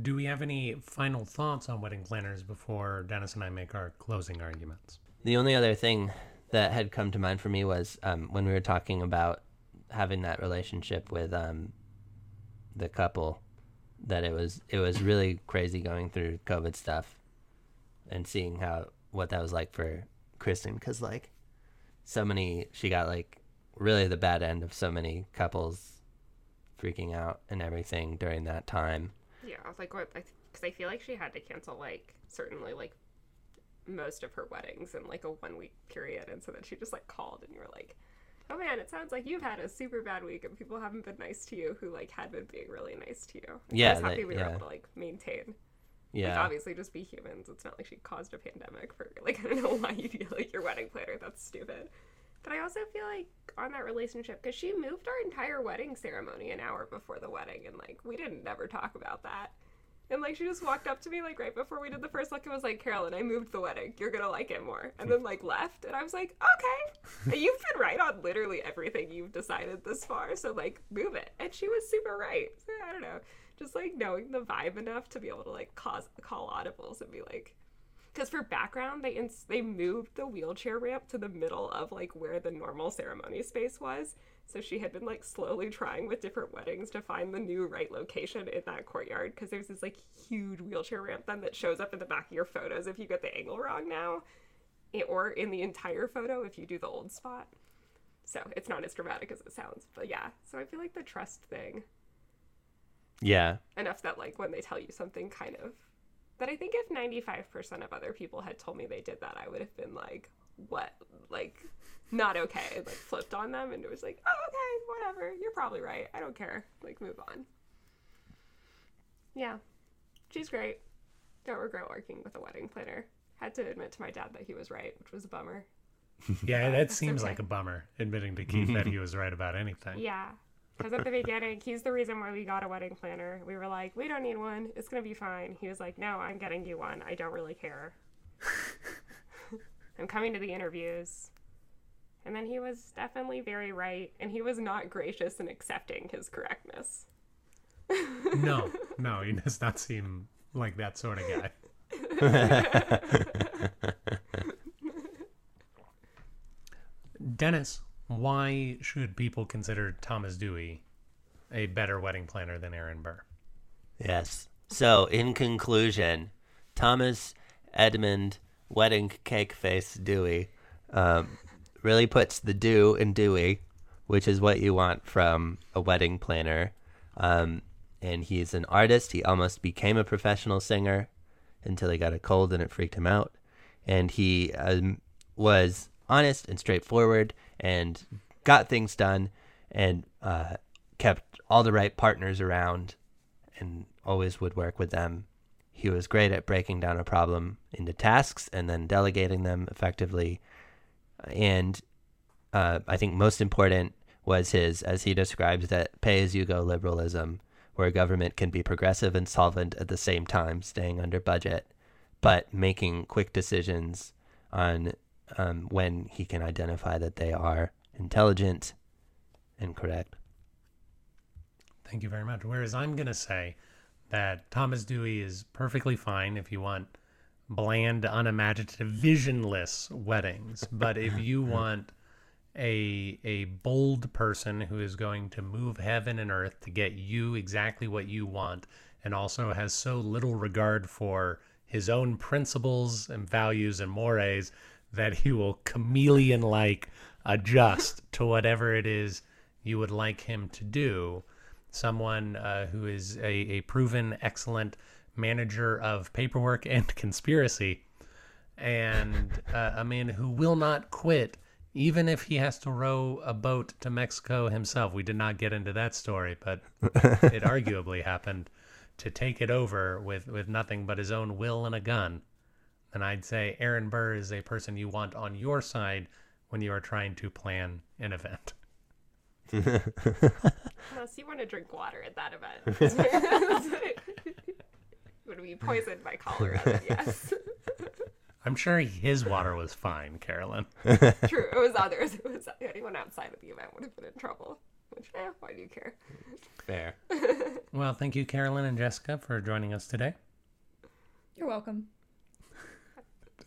Speaker 4: Do we have any final thoughts on wedding planners before Dennis and I make our closing arguments?
Speaker 1: The only other thing that had come to mind for me was um, when we were talking about having that relationship with um, the couple, that it was it was really crazy going through COVID stuff, and seeing how what that was like for Kristen, because like so many she got like really the bad end of so many couples freaking out and everything during that time.
Speaker 6: Yeah, I was like what? Because I feel like she had to cancel like certainly like most of her weddings in like a one week period, and so then she just like called, and you were like, "Oh man, it sounds like you've had a super bad week, and people haven't been nice to you who like had been being really nice to you." And
Speaker 1: Yeah,
Speaker 6: I was happy
Speaker 1: that-
Speaker 6: we
Speaker 1: yeah.
Speaker 6: were able to like maintain. Like
Speaker 1: Yeah,
Speaker 6: obviously, just be humans. It's not like she caused a pandemic for like I don't know why you feel like your wedding planner. That's stupid. But I also feel like on that relationship because she moved our entire wedding ceremony an hour before the wedding, and like we didn't never talk about that. And like she just walked up to me like right before we did the first look and was like, Carolyn, I moved the wedding. You're gonna like it more. And then like left, and I was like, okay, you've been right on literally everything you've decided this far. So like move it. And she was super right. So, I don't know. Just like knowing the vibe enough to be able to like cause call audibles and be like because for background they ins- they moved the wheelchair ramp to the middle of like where the normal ceremony space was. So she had been like slowly trying with different weddings to find the new right location in that courtyard because there's this like huge wheelchair ramp then that shows up in the back of your photos if you get the angle wrong now i- or in the entire photo if you do the old spot. So it's not as dramatic as it sounds but yeah. So i feel like the trust thing
Speaker 1: Yeah.
Speaker 6: enough that like when they tell you something kind of that I think if 95% of other people had told me they did that, I would have been like, what? Like, not okay. Like, flipped on them and it was like, oh, okay, whatever. You're probably right. I don't care. Like, move on. Yeah. She's great. Don't regret working with a wedding planner. Had to admit to my dad that he was right, which was a bummer.
Speaker 4: Yeah, that seems
Speaker 6: okay.
Speaker 4: like a bummer, admitting to Keith that he was right about anything.
Speaker 6: Yeah. Because at the beginning, he's the reason why we got a wedding planner. We were like, we don't need one. It's going to be fine. He was like, no, I'm getting you one. I don't really care. I'm coming to the interviews. And then he was definitely very right. And he was not gracious in accepting his correctness.
Speaker 4: No, no, he does not seem like that sort of guy. Dennis, why should people consider Thomas Dewey a better wedding planner than Aaron Burr?
Speaker 1: Yes. So, in conclusion, Thomas Edmund Wedding Cake Face Dewey um, really puts the do in Dewey, which is what you want from a wedding planner. Um, and he's an artist. He almost became a professional singer until he got a cold and it freaked him out. And he um, was honest and straightforward and got things done and uh, kept all the right partners around and always would work with them. He was great at breaking down a problem into tasks and then delegating them effectively. And uh, I think most important was his, as he describes that pay as you go liberalism, where government can be progressive and solvent at the same time, staying under budget, but making quick decisions on um, when he can identify that they are intelligent and correct.
Speaker 4: Thank you very much. Whereas I'm going to say that Thomas Dewey is perfectly fine if you want bland, unimaginative, visionless weddings. But if you want a a bold person who is going to move heaven and earth to get you exactly what you want and also has so little regard for his own principles and values and mores that he will chameleon like adjust to whatever it is you would like him to do someone uh, who is a, a proven excellent manager of paperwork and conspiracy and uh, a man who will not quit even if he has to row a boat to Mexico himself. We did not get into that story, but it arguably happened to take it over with, with nothing but his own will and a gun. And I'd say Aaron Burr is a person you want on your side when you are trying to plan an event.
Speaker 6: Unless you want to drink water at that event. Would be poisoned by cholera, yes.
Speaker 4: I'm sure his water was fine, Carolyn.
Speaker 6: True, it was others. It was anyone outside of the event would have been in trouble. Which, eh, why do you care?
Speaker 1: Fair.
Speaker 4: Well, thank you, Carolyn and Jessica, for joining us today.
Speaker 2: You're welcome.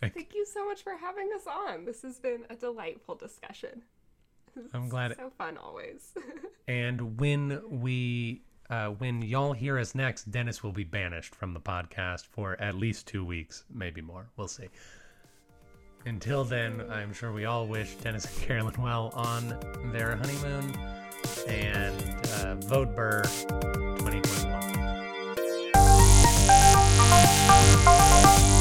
Speaker 6: Thank you so much for having us on. This has been a delightful discussion.
Speaker 4: I'm glad.
Speaker 6: So fun always.
Speaker 4: And when we, uh, when y'all hear us next, Dennis will be banished from the podcast for at least two weeks, maybe more. We'll see. Until then, I'm sure we all wish Dennis and Carolyn well on their honeymoon. And uh, vote Burr 2021.